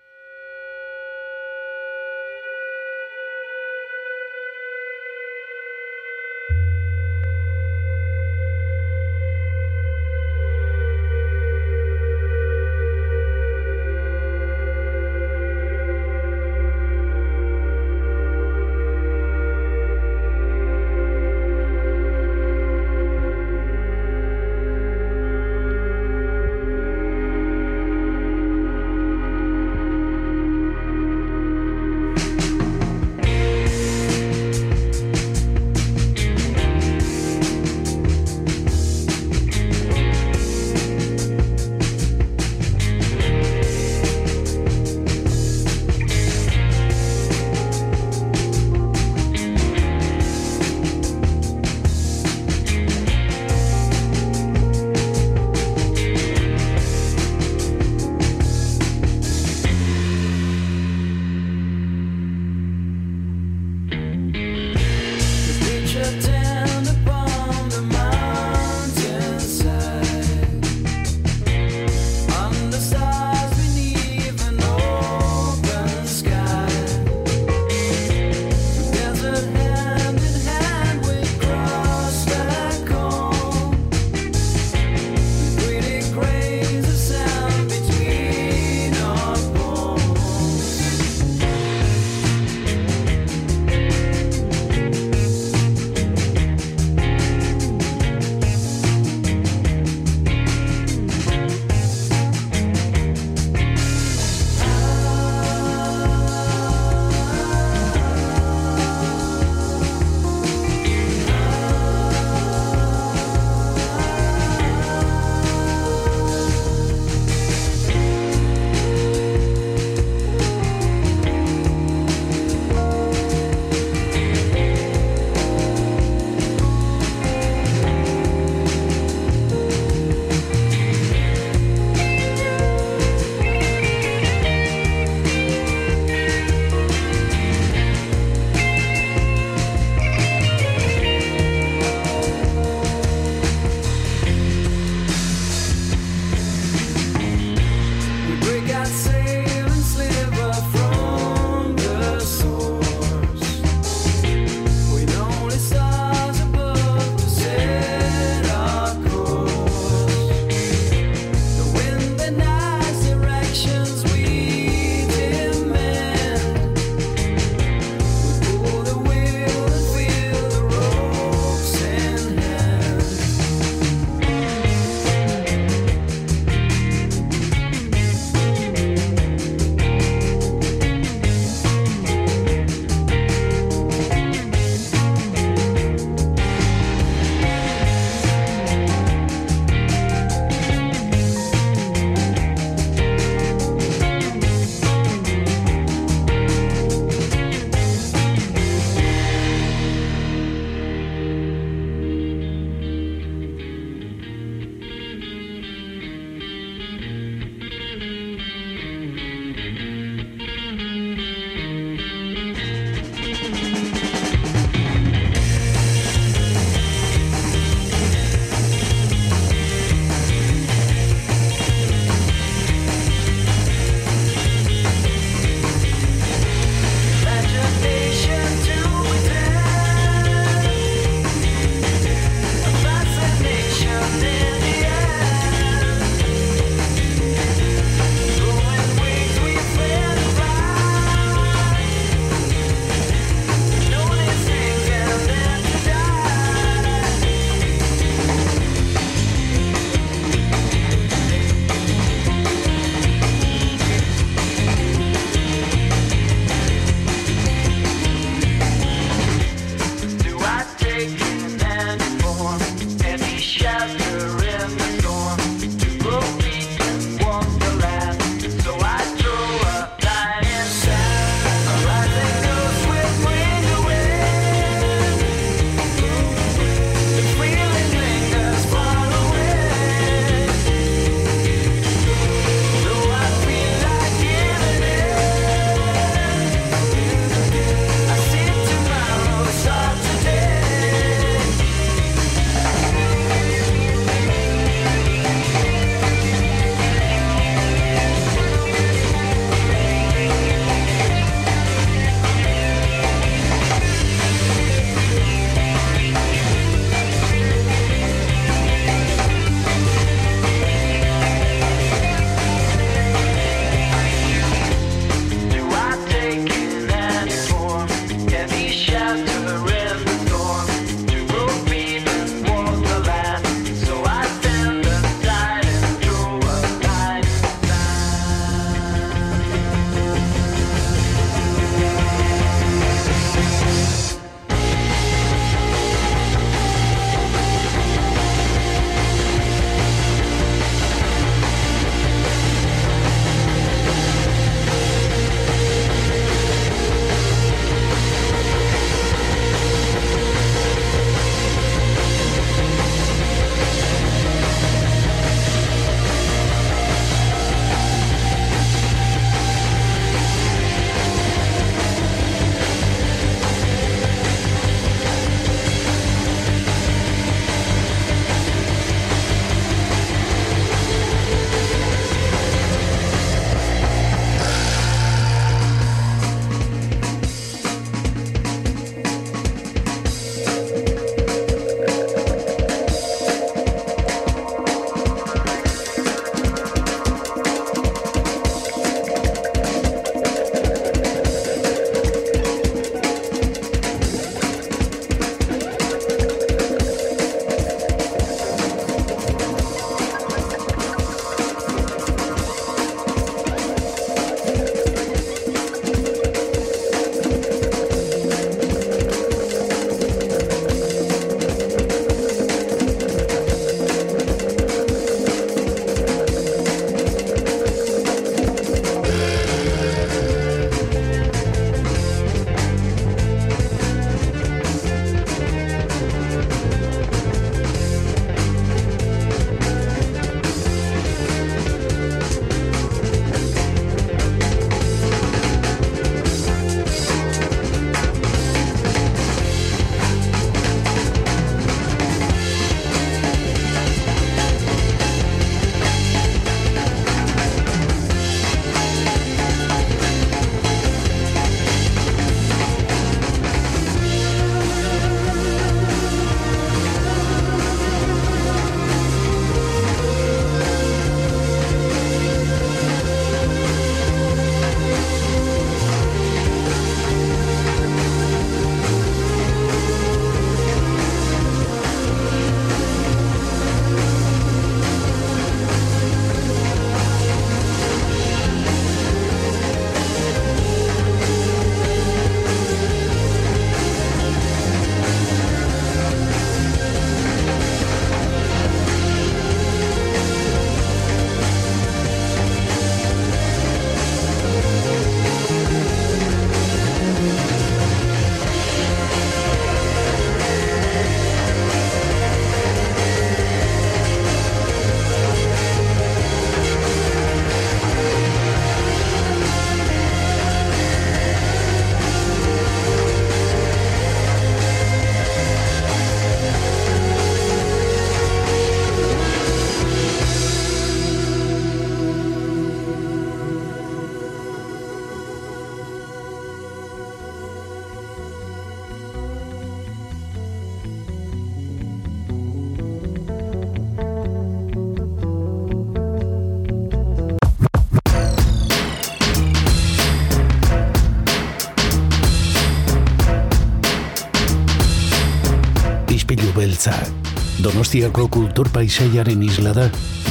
S3: Donostiako kultur paisaiaren isla da,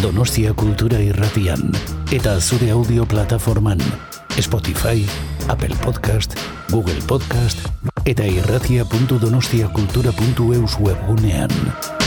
S3: Donostia Kultura Irratian, eta zure audio plataforman, Spotify, Apple Podcast, Google Podcast, eta irratia.donostiakultura.eus webgunean.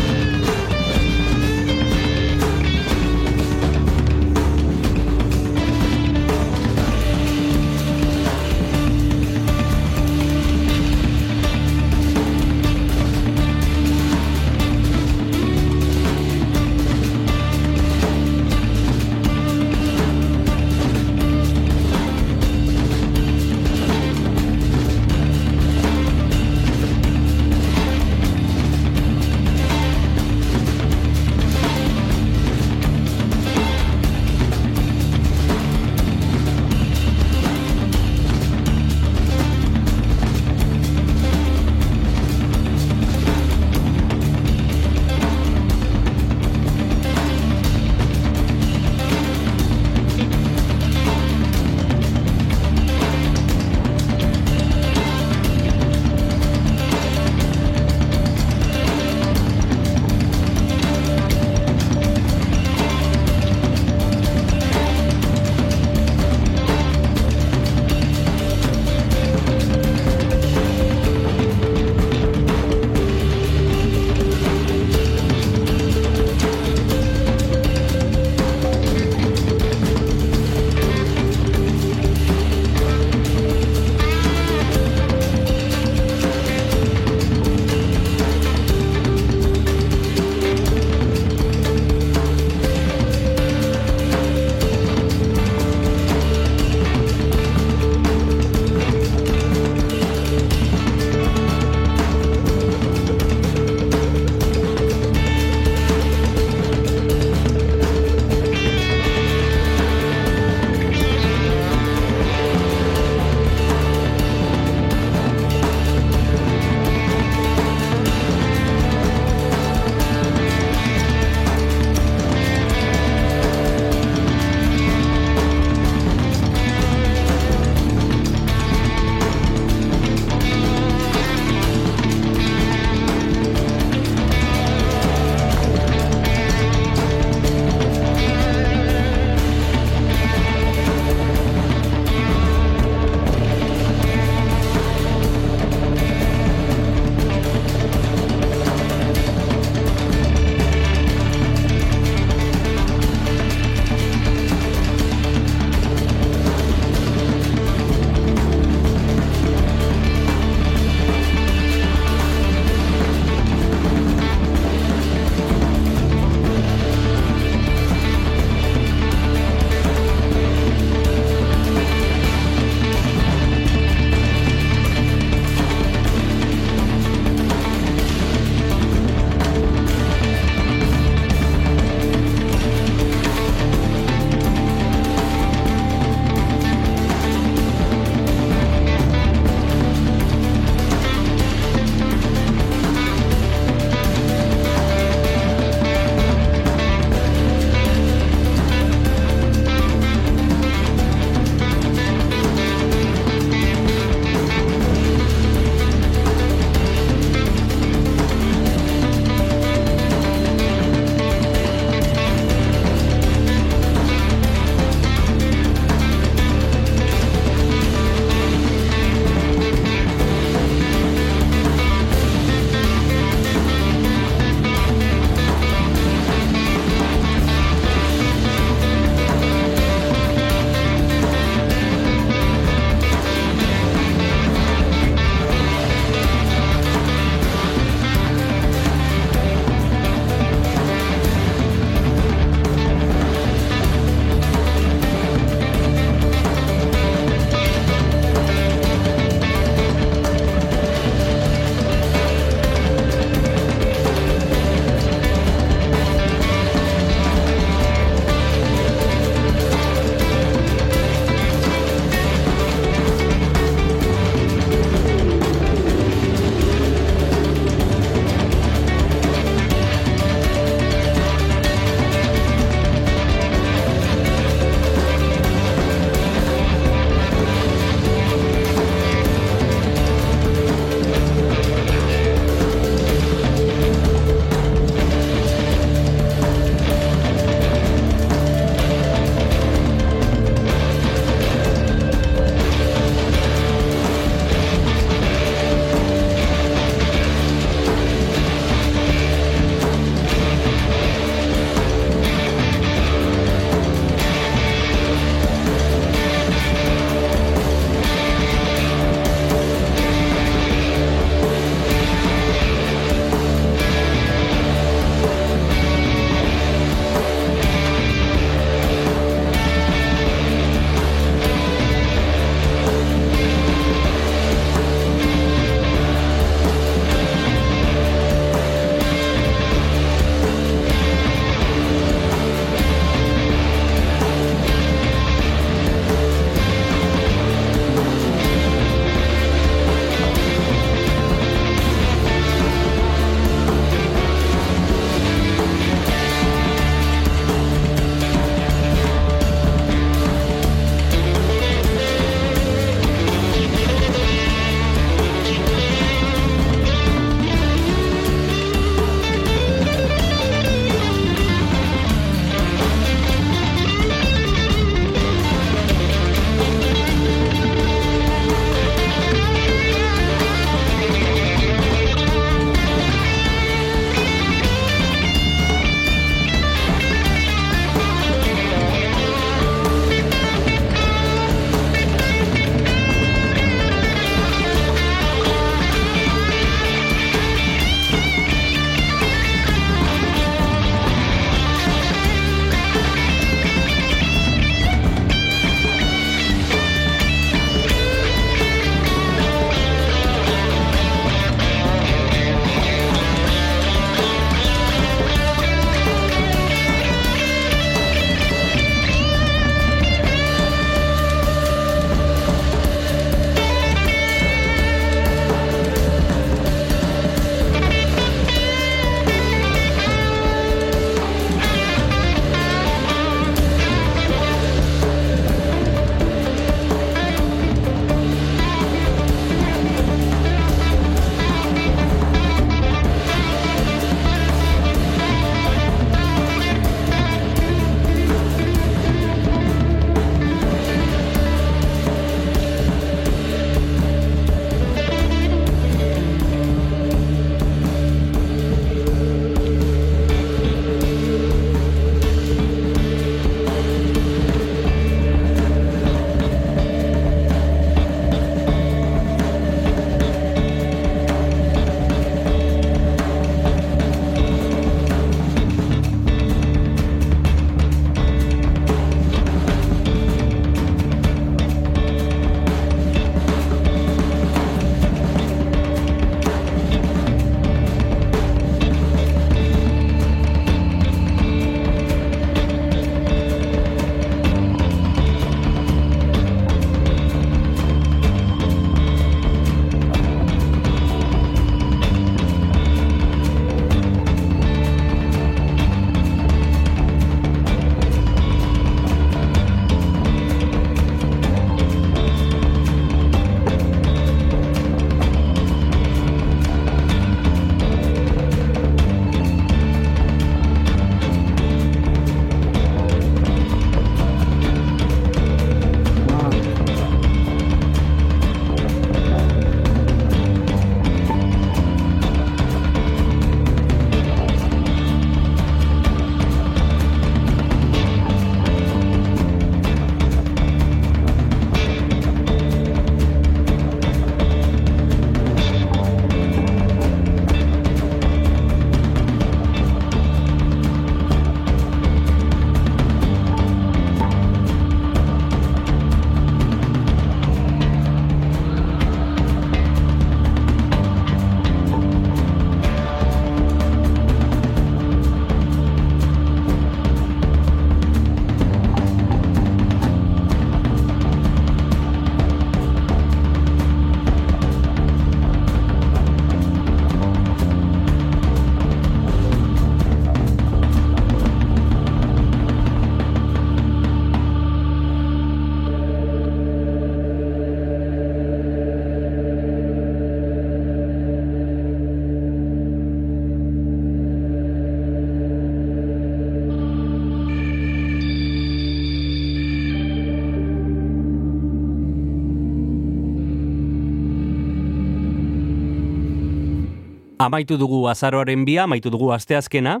S1: Amaitu dugu azaroaren bia, amaitu dugu asteazkena,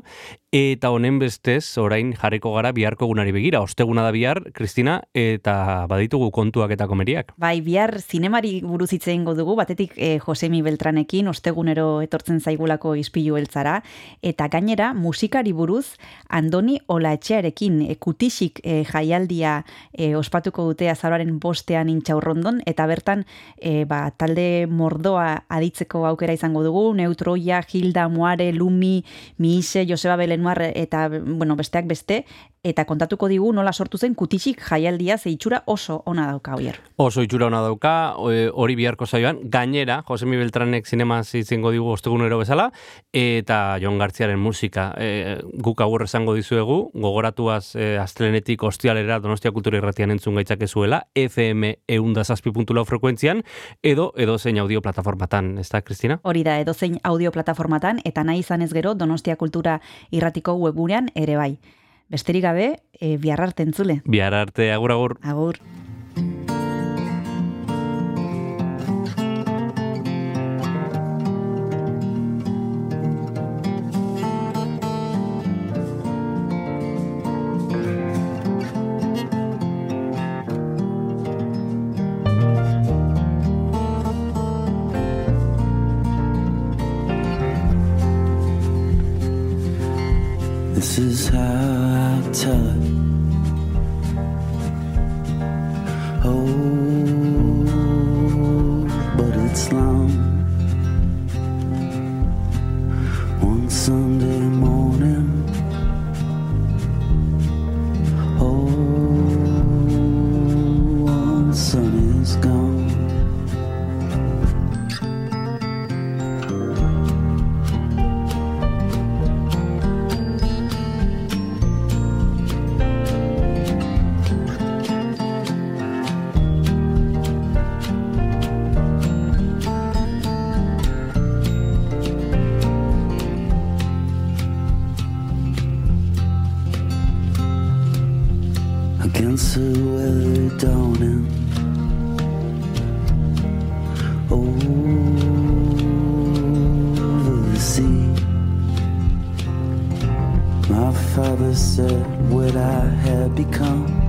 S1: eta honen bestez, orain jarriko gara biharko gunari begira. Osteguna da bihar, Kristina, eta baditugu kontuak eta komeriak.
S2: Bai, bihar zinemari buruz hitz egingo dugu, batetik eh, Josemi Beltranekin, ostegunero etortzen zaigulako izpilu heltzara, eta gainera musikari buruz Andoni Olaetxearekin e, kutisik eh, jaialdia eh, ospatuko dute azaroaren bostean intxaurrondon, eta bertan eh, ba, talde mordoa aditzeko aukera izango dugu, Neutroia, Hilda, Moare, Lumi, Miise, Joseba Belenuar eta bueno, besteak beste, eta kontatuko digu nola sortu zen kutisik jaialdia ze itxura oso ona dauka oier.
S1: Oso itxura ona dauka, e, hori biharko zaioan, gainera, Josemi Beltranek zinema zizengo digu ostegunero bezala, eta Jon Gartziaren musika. E, guk agur esango dizuegu, gogoratuaz e, astelenetik ostialera Donostia Kultura Irratian entzun gaitzakezuela, FM eundazazpi.lau frekuentzian, edo edo zein audio plataformatan, ez da, Kristina?
S2: Hori da, edozein audio plataformatan, eta nahi izan ez gero Donostia Kultura Irratiko webgunean ere bai. Besterik gabe, e, bihar arte entzule.
S1: Bihar arte, agur agur.
S2: Agur.
S9: Is how I tell it. Said what I had become.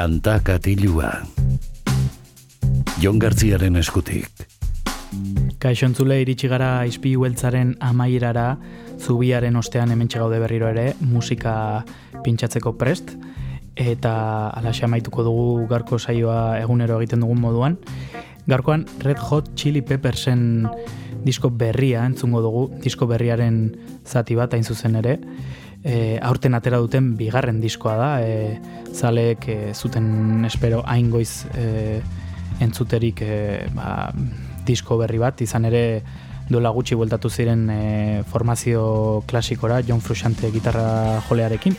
S3: Kanta katilua. Jon Gartziaren eskutik.
S4: Kaixontzule iritsi gara izpi hueltzaren amaierara, zubiaren ostean hemen gaude berriro ere, musika pintsatzeko prest, eta alaxe amaituko dugu garko saioa egunero egiten dugun moduan. Garkoan Red Hot Chili Peppersen disko berria entzungo dugu, disko berriaren zati bat hain zuzen ere, e, aurten atera duten bigarren diskoa da, e, zaleek e, zuten espero hain goiz e, entzuterik e, ba, disko berri bat, izan ere duela gutxi bueltatu ziren e, formazio klasikora, John Frusciante gitarra jolearekin,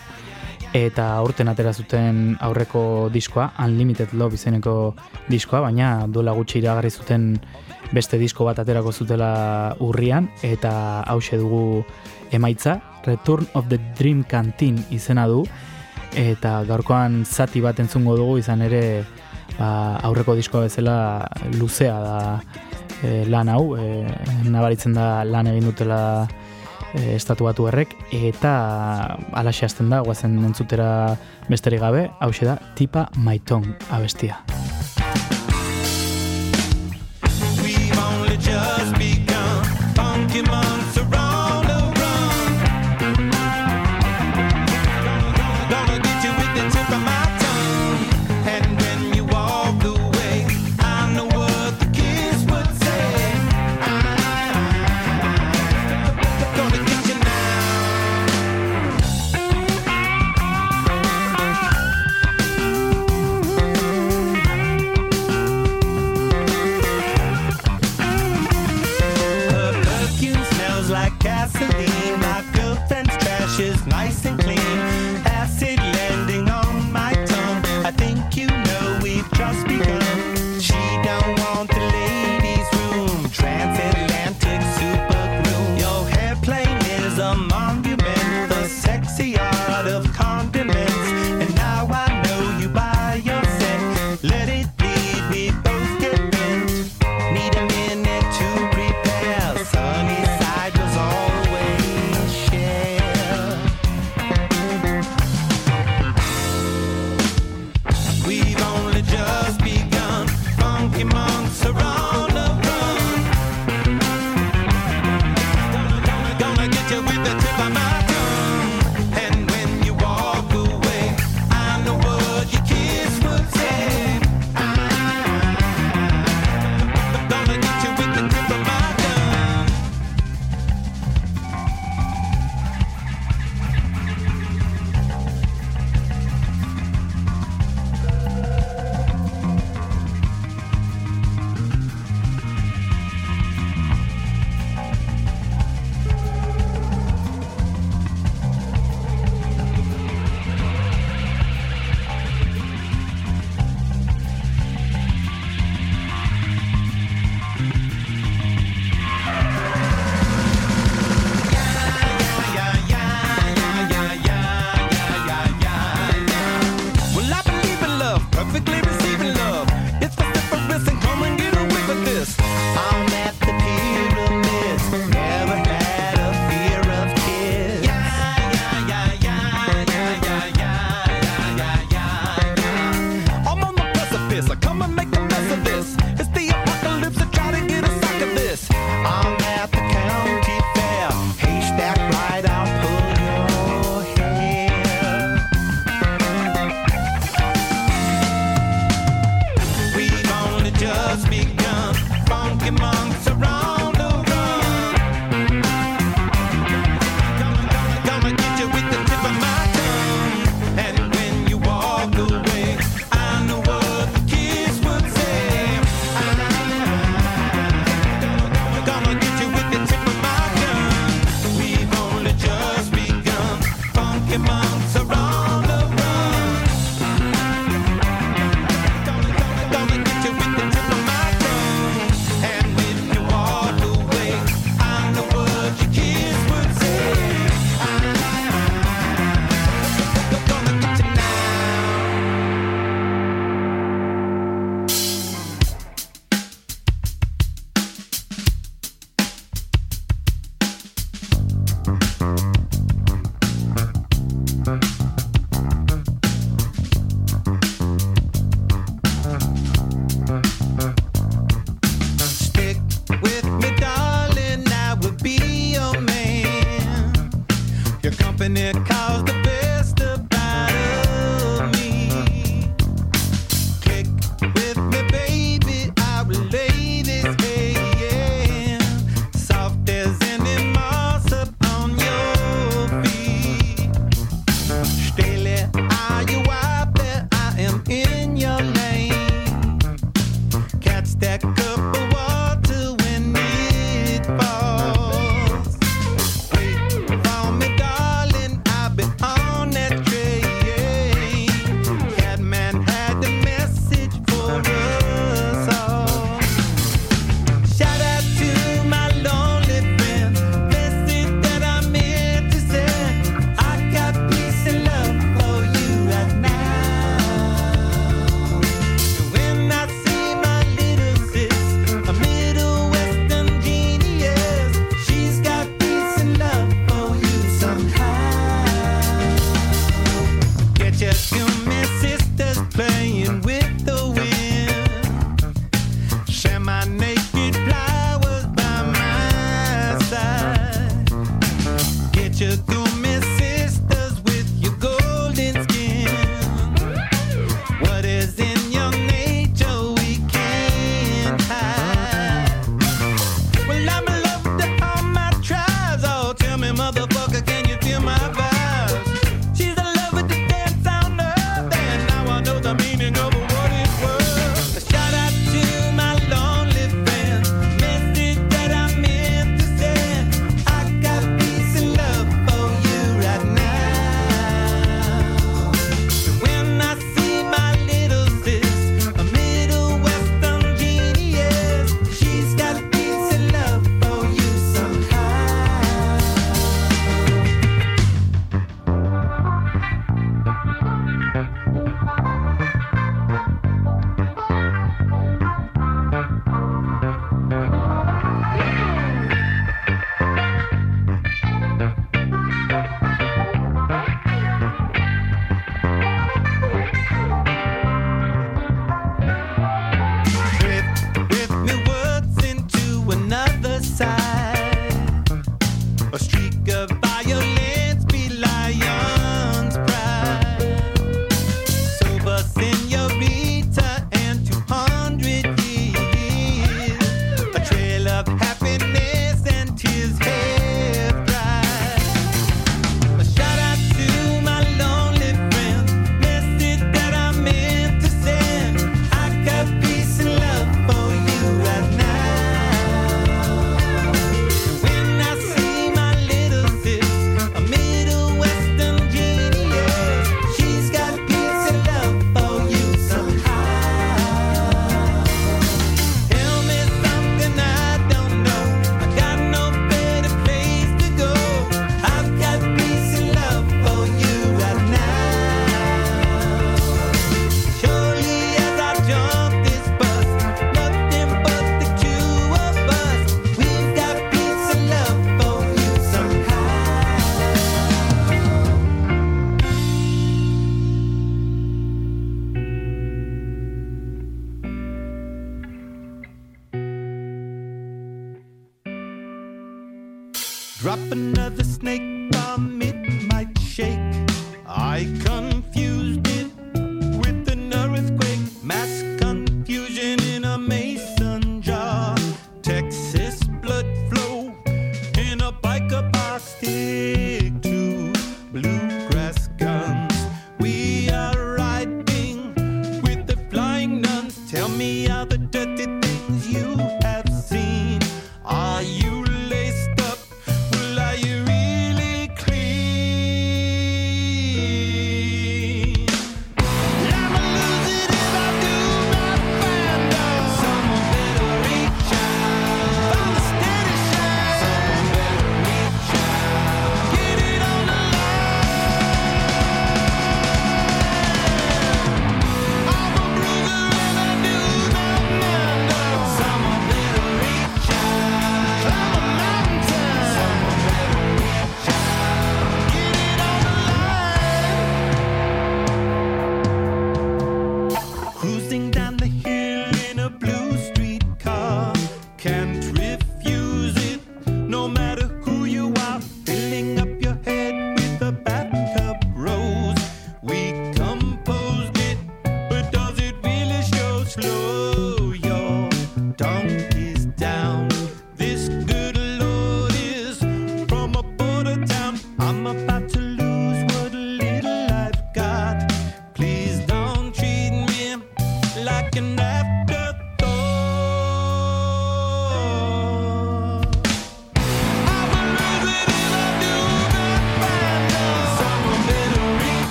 S4: eta aurten atera zuten aurreko diskoa, Unlimited Love izeneko diskoa, baina duela gutxi iragarri zuten beste disko bat aterako zutela urrian, eta hause dugu emaitza, Return of the Dream Canteen izena du, eta gaurkoan zati bat entzungo dugu izan ere ba, aurreko diskoa bezala luzea da e, lan hau, e, nabaritzen da lan egin dutela e, estatu batu errek, eta alaxe hasten da, guazen entzutera besterik gabe, hau da, tipa maiton abestia.
S10: We've only just begun.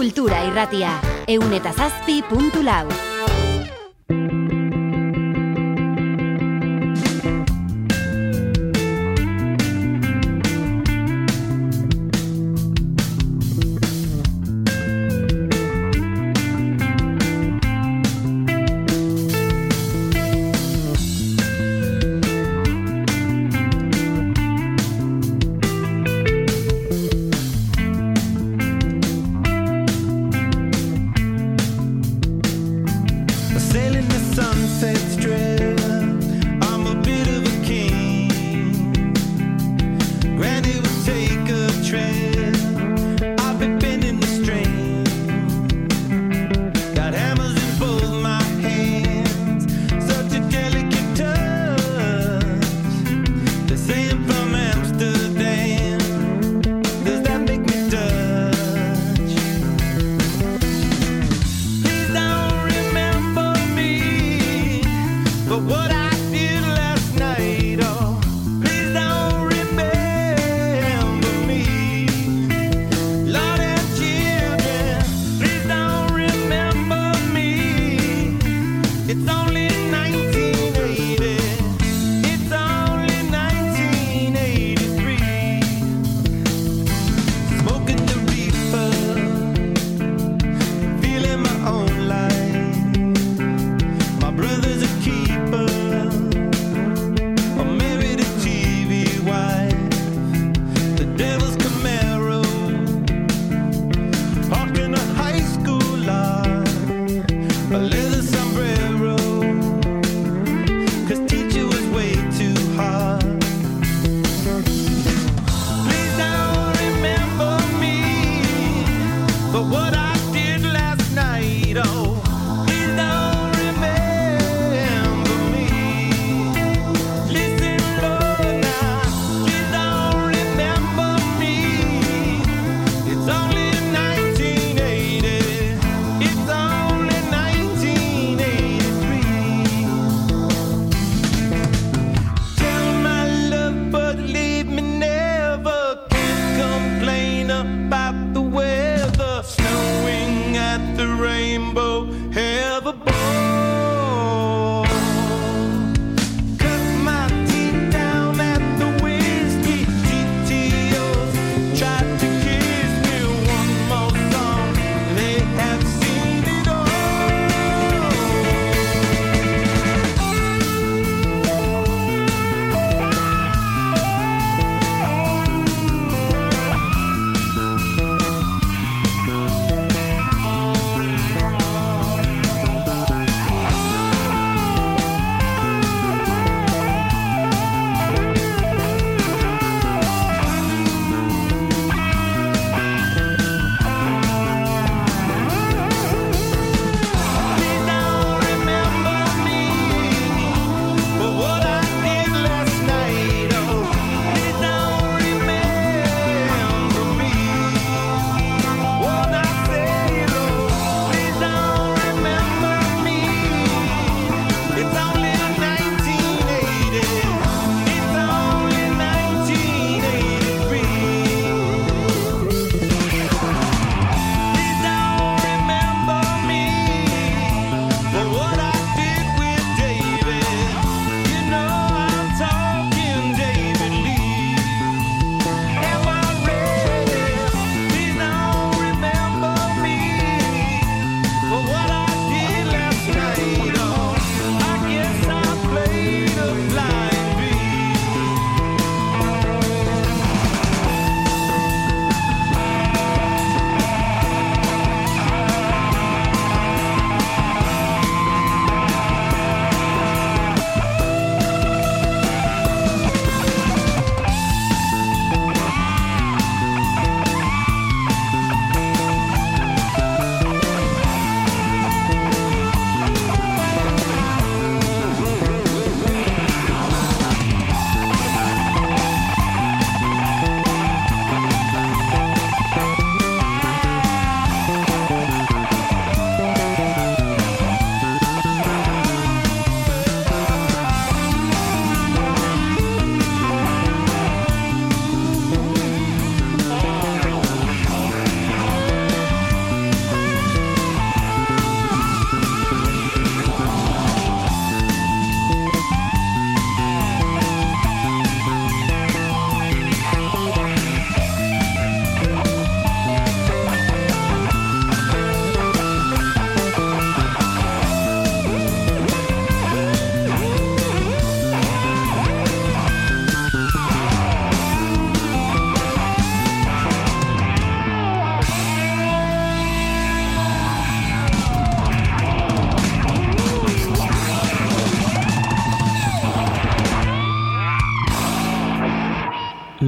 S10: Kultura Irratia. Eun eta zazpi puntu lau.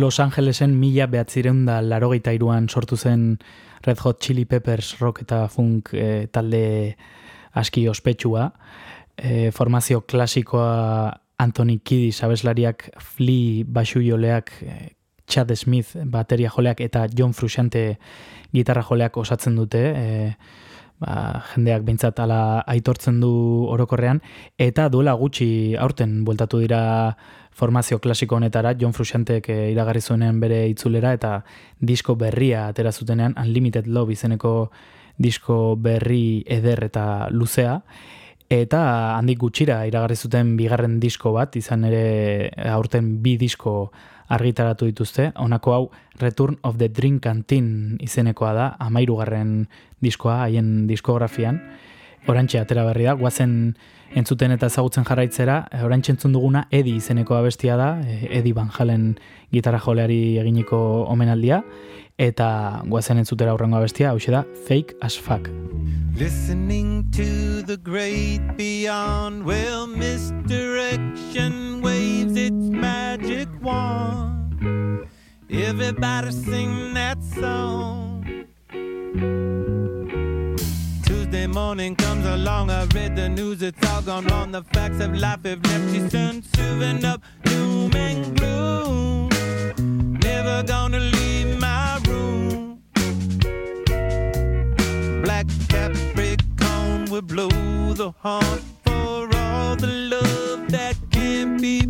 S4: Los Angelesen mila behatzireun da larogeita iruan sortu zen Red Hot Chili Peppers rock eta funk e, talde aski ospetsua. E, formazio klasikoa Anthony Kiddis abeslariak Flea basu joleak e, Chad Smith bateria joleak eta John Frusciante gitarra joleak osatzen dute. E, ba, jendeak behintzat ala aitortzen du orokorrean, eta duela gutxi aurten bueltatu dira formazio klasiko honetara, John Frusciantek e, iragarri zuenean bere itzulera, eta disko berria atera zutenean, Unlimited Love izeneko disko berri eder eta luzea, eta handik gutxira iragarri zuten bigarren disko bat, izan ere aurten bi disko argitaratu dituzte. Honako hau Return of the Drink Canteen izenekoa da, amairugarren diskoa haien diskografian. Orantxe atera berri da, guazen entzuten eta ezagutzen jarraitzera, orantxe entzun duguna Edi izeneko abestia da, Edi Van Halen gitarra joleari eginiko omenaldia, eta guazen entzutera aurrengo abestia, hau da, Fake as Fuck.
S10: Listening to the great beyond, well, misdirection waves its magic wand. Everybody sing that song. Comes along, I read the news, it's all gone wrong. The facts of life have left you sun, serving up doom and gloom. Never gonna leave my room. Black Capricorn will blow the horn for all the love that can't be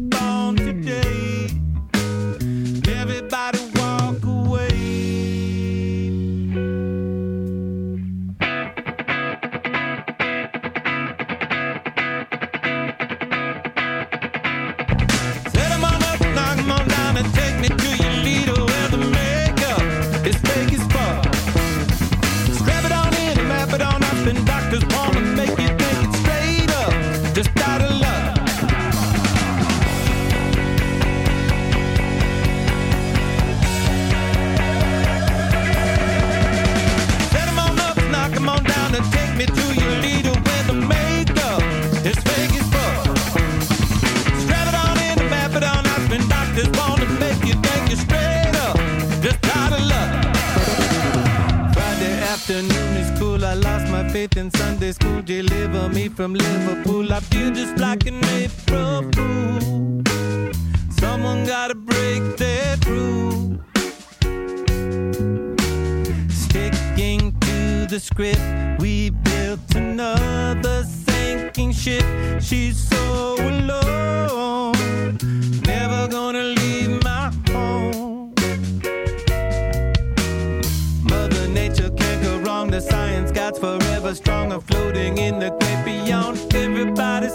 S10: faith in Sunday school. Deliver me from Liverpool. I feel just like an April fool. Someone gotta break that rule. Sticking to the script, we built another sinking ship. She's so alone, never gonna leave stronger, floating in the great beyond. Everybody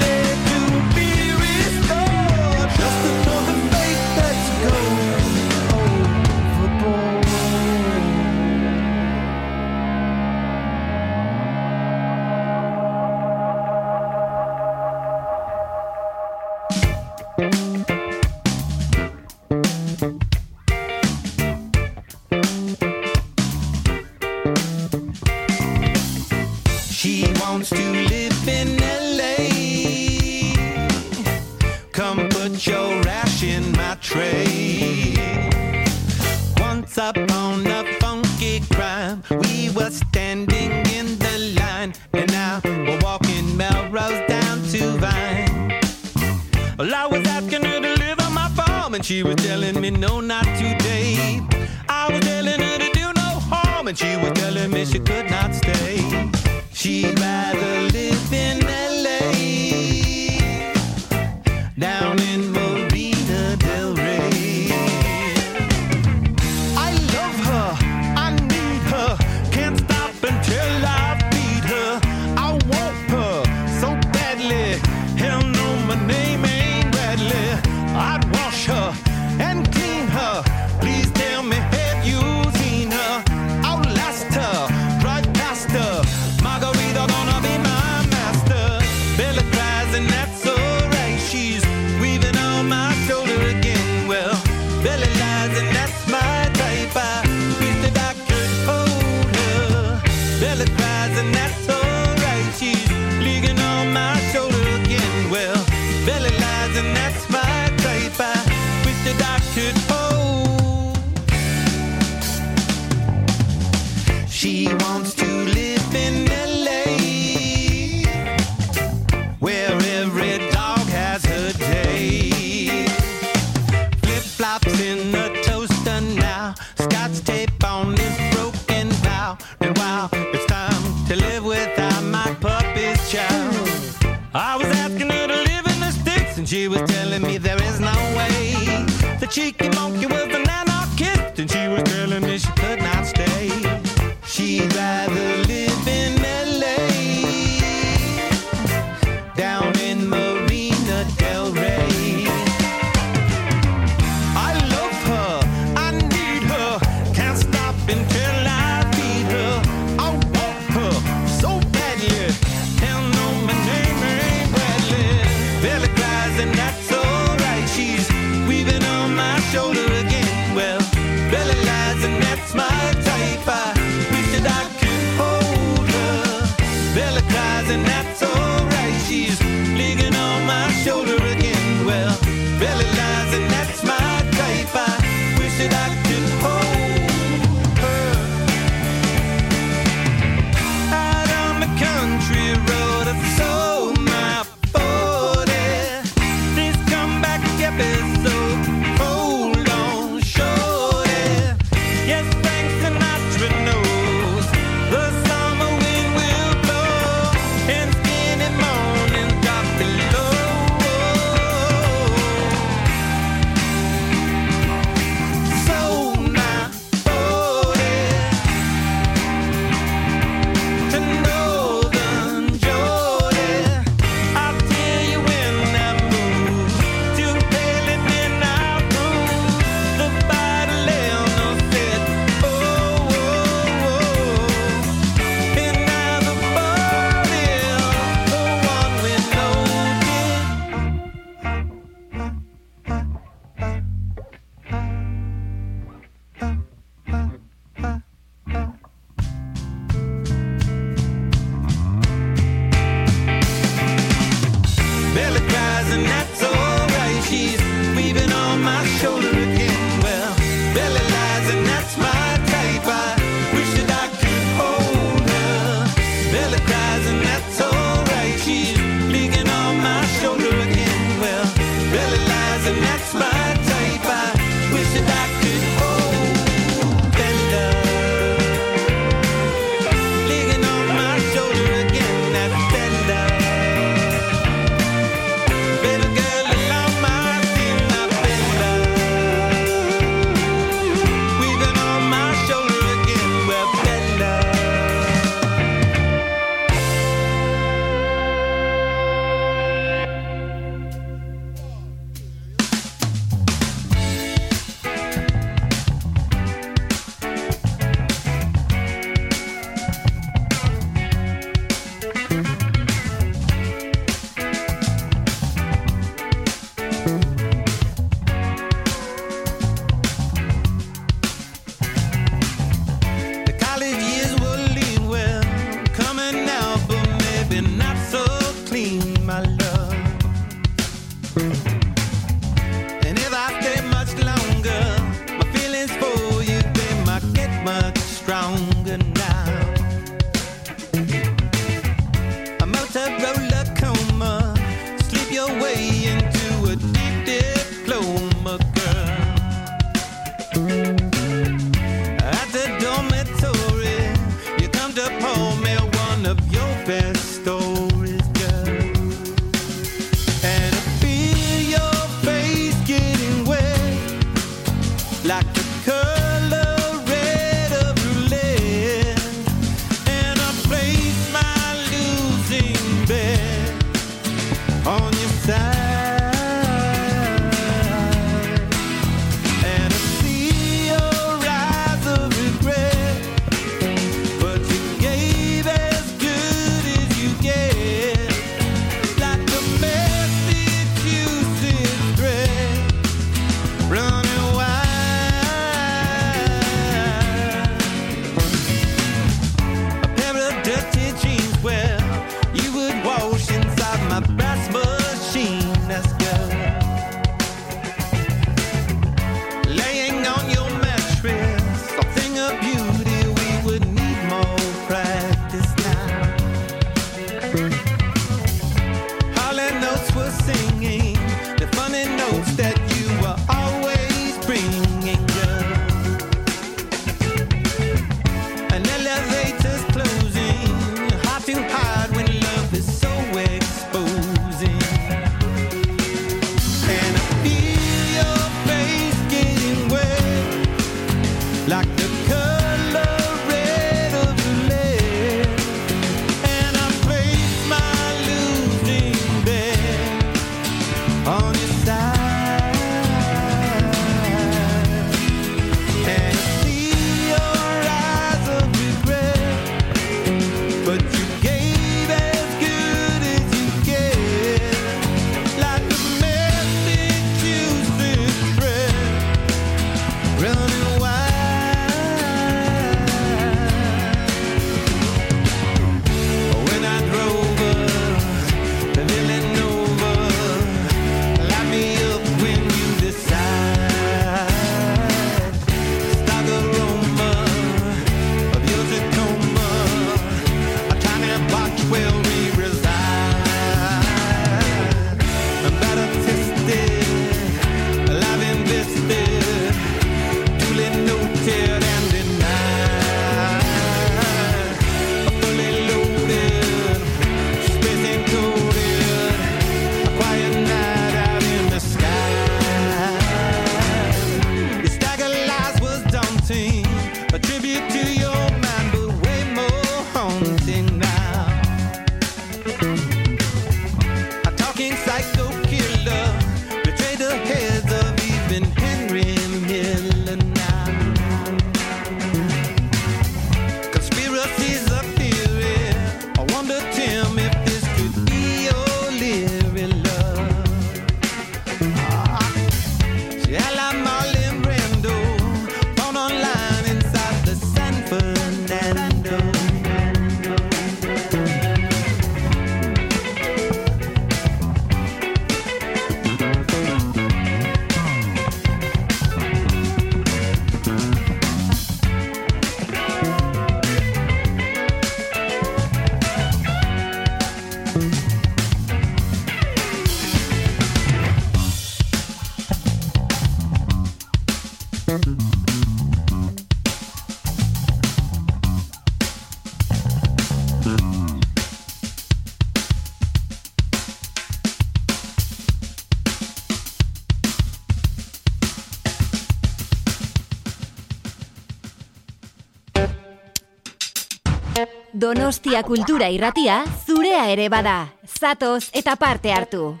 S11: Donostia Kultura Irratia zurea ere bada. Zatoz eta parte hartu.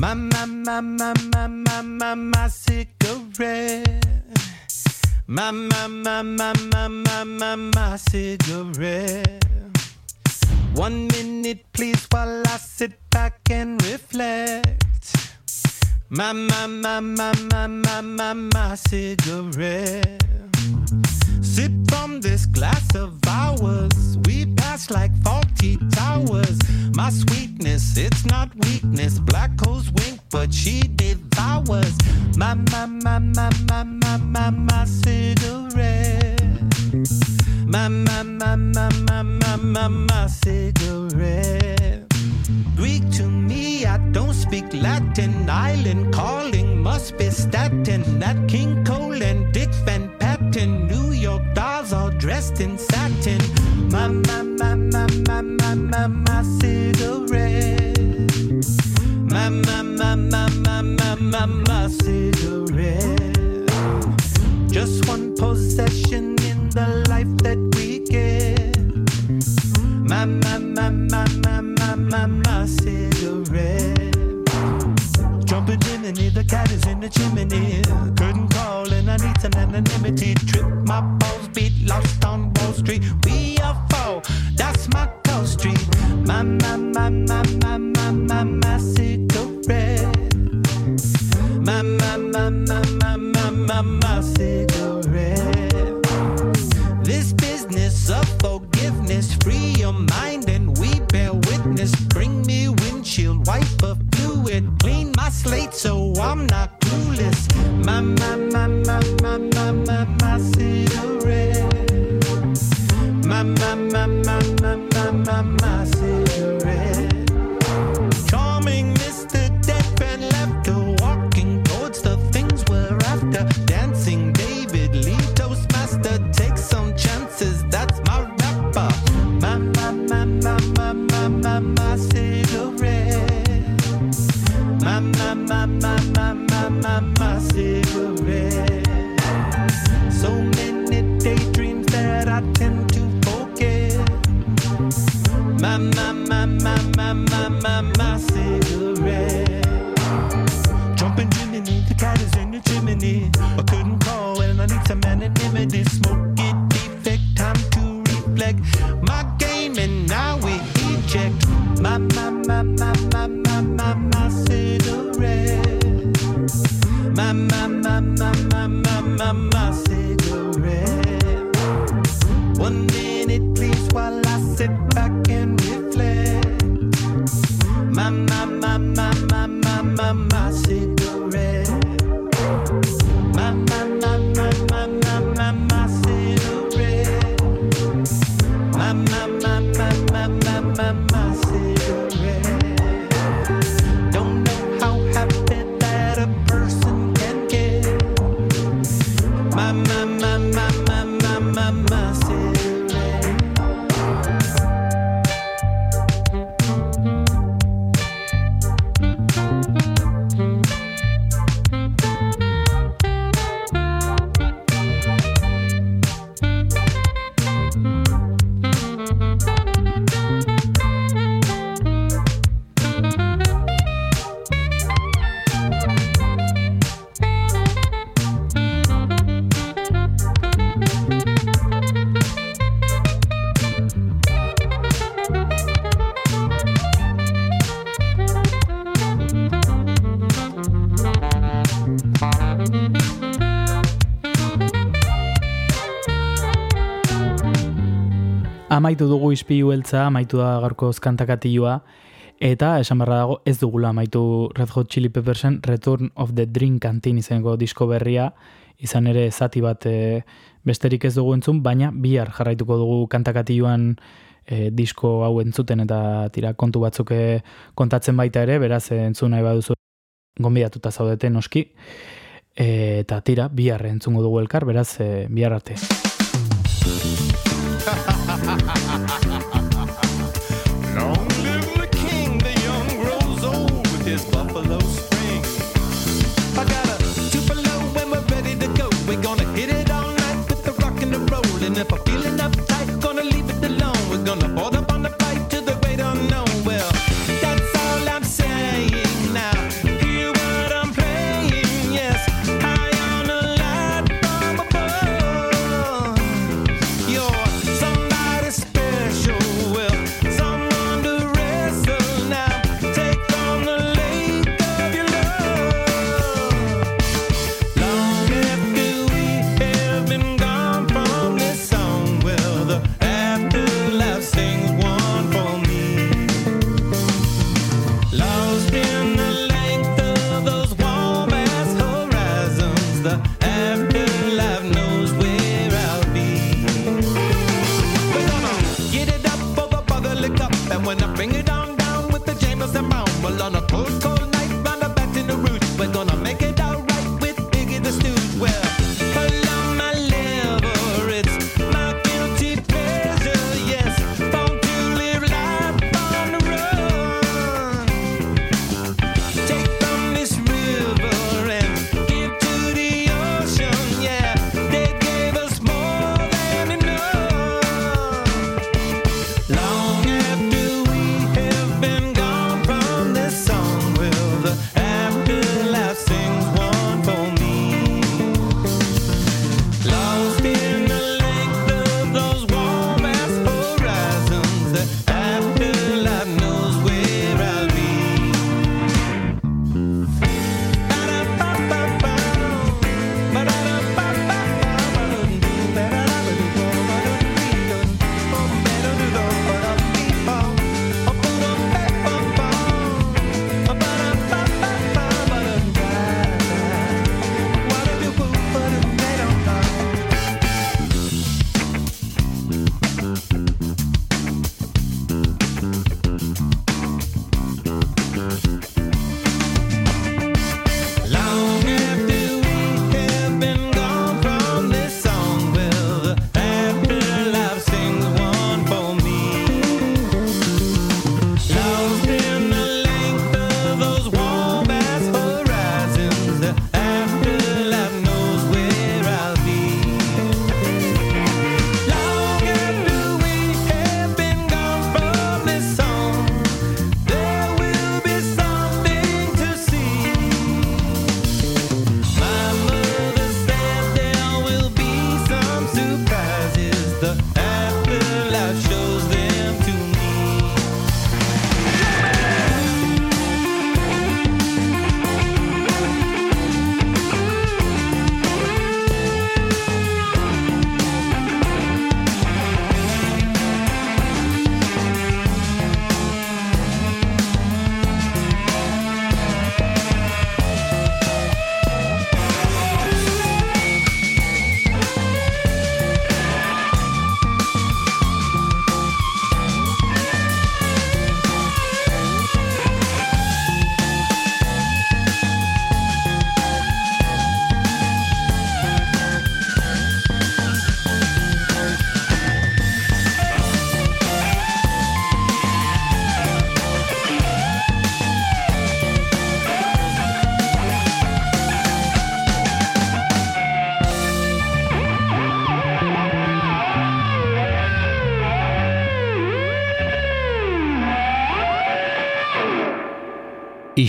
S10: My, my, my, my, my, my, my, my cigarette. My, my, my, my, my, my, my, my cigarette. One minute, please. My, my, my, my, my, my, my, my cigarette. Sip from this glass of ours. We pass like faulty towers. My sweetness, it's not weakness. Black holes wink, but she devours. My, my, my, my, my, my, my, my cigarette. My, my, my, my, my, my, my, my cigarette. Greek to me, I don't speak Latin. Island calling must be statin. Nat King Cole and Dick Van Patten. New York dolls all dressed in satin. My, my, my, my, my, my, my, my cigarette. My, my, my, my, my, my, my, my cigarette. Just one possession in the life that we get. My, my, my, my, my, my, cigarette. Jumping chimney, the cat is in the chimney. Curtain call and I need some anonymity. Trip, my balls beat, lost on Wall Street. We
S4: Amaitu dugu ispilu beltza, amaitu da gaurko kantakatioa, eta esan barra dago ez dugula amaitu Red Hot Chili Peppersen Return of the Dream Canteen izango disko berria, izan ere zati bat e, besterik ez dugu entzun, baina bihar jarraituko dugu kantakatioan e, disko hau entzuten eta tira kontu batzuk e, kontatzen baita ere, beraz entzun nahi baduzu gonbidatuta zaudete noski, e, eta tira bihar entzungo dugu elkar, beraz e, bihar arte.
S10: ha ha ha ha ha